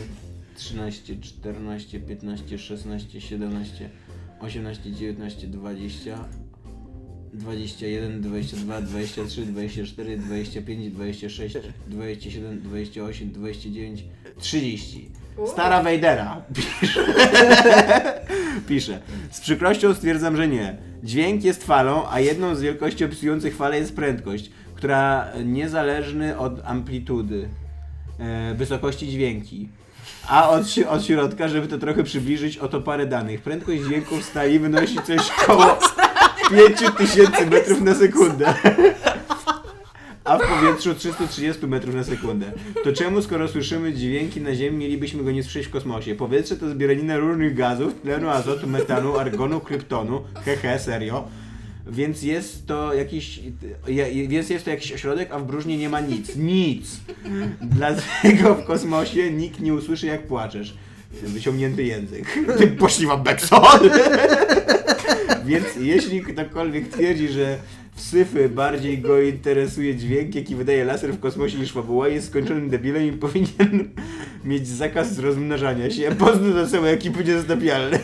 13, 14, 15, 16, 17, 18, 19, 20, 21, 22, 23, 24, 25, 26, 27, 28, 29, 30. Stara Wejdera. Pisze. Pisze. Z przykrością stwierdzam, że nie. Dźwięk jest falą, a jedną z wielkości opisujących falę jest prędkość, która niezależny od amplitudy e, wysokości dźwięki. A od, si- od środka, żeby to trochę przybliżyć, oto parę danych. Prędkość dźwięku w stali wynosi coś koło 5000 metrów na sekundę. A w powietrzu 330 metrów na sekundę. To czemu, skoro słyszymy dźwięki na Ziemi, mielibyśmy go nie słyszeć w kosmosie? Powietrze to zbieranina różnych gazów, tlenu, azotu, metanu, argonu, kryptonu. Hehe, serio. Więc jest to jakiś. Więc jest to jakiś ośrodek, a w próżni nie ma nic. Nic! Dlatego w kosmosie nikt nie usłyszy, jak płaczesz. Wyciągnięty język. Ty poszliwa Bekson! Więc jeśli ktokolwiek twierdzi, że syfy bardziej go interesuje dźwięk, jaki wydaje laser w kosmosie niż fabuła, jest skończonym debilem i powinien mieć zakaz rozmnażania się. Poznał do samej ekipy niezatapialnej.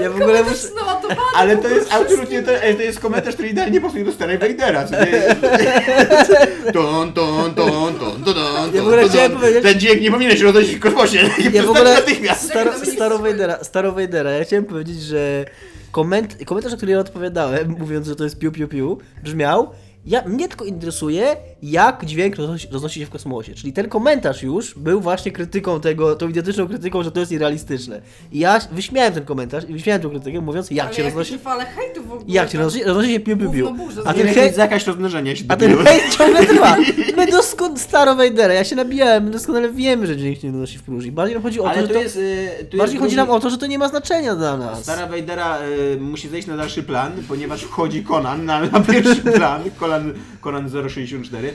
Ja w ogóle muszę... Ale to jest absolutnie, to, to jest komentarz, który idealnie pasuje do starej Vadera. Co nie jest... Ton, ton, ton, ton, ton, ton, Ja w ogóle ton, chciałem ton. powiedzieć- Ten dźwięk nie powinien się roznosić w kosmosie. Ja w ogóle natychmiast. staro. Vadera, staro Vadera, ja chciałem powiedzieć, że koment, komentarz, na który ja odpowiadałem, mówiąc, że to jest piu piu piu, brzmiał ja, mnie tylko interesuje, jak dźwięk roznosi, roznosi się w kosmosie. Czyli ten komentarz już był właśnie krytyką tego, tą idiotyczną krytyką, że to jest nierealistyczne. I ja wyśmiałem ten komentarz i wyśmiałem tę krytykę, mówiąc, jak Ale się jak roznosi, się fale hejtu w ogóle. jak się roznosi, roznosi się piu piu piu. A ten hejt, zakaz rozmnażania się a ten hejt ciągle trwa. My doskonale, staro Vadera, ja się nabijałem, my doskonale wiemy, że dźwięk nie donosi w próżni. Bardziej nam chodzi o to, że to to... jest... y, tu Bardziej chodzi nam o to, że to nie ma znaczenia dla nas. Stara Vadera y, musi zejść na dalszy plan, ponieważ wchodzi Conan na, na pierwszy plan, Conan, Conan 064,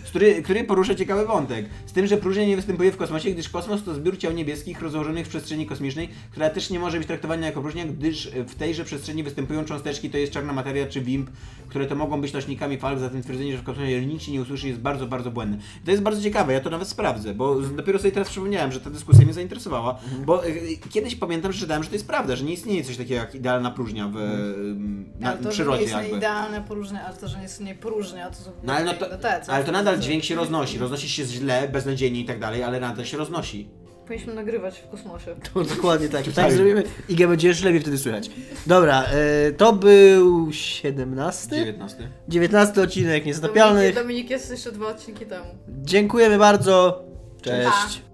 który, który porusza ciekawy wątek. Z tym, że próżnia nie występuje w kosmosie, gdyż kosmos to zbiór ciał niebieskich rozłożonych w przestrzeni kosmicznej, która też nie może być traktowana jako próżnia, gdyż w tejże przestrzeni występują cząsteczki, to jest czarna materia czy WIMP, które to mogą być nośnikami fal, zatem twierdzenie, że w kosmosie nic się nie usłyszy jest bardzo, bardzo błędne. To jest bardzo ciekawe, ja to nawet sprawdzę, bo dopiero sobie teraz przypomniałem, że ta dyskusja mnie zainteresowała, bo y, kiedyś pamiętam, że czytałem, że to jest prawda, że nie istnieje coś takiego jak idealna próżnia w, ym, na Ale to, że nie przyrodzie jest jakby. idealne próżnia, ale to, że nie jest nie próżnia, to są No ale, no to, te, co- ale to nadal dźwięk się roznosi. Roznosi się źle, beznadziejnie i tak dalej, ale nadal się roznosi. Powinniśmy nagrywać w kosmosie. To dokładnie tak. Tak zrobimy i będzie jeszcze lepiej wtedy słychać. Dobra, e, to był 17? 19. 19 odcinek Niezatapialnych. Dominik, Dominik jest jeszcze dwa odcinki temu. Dziękujemy bardzo. Cześć. Pa.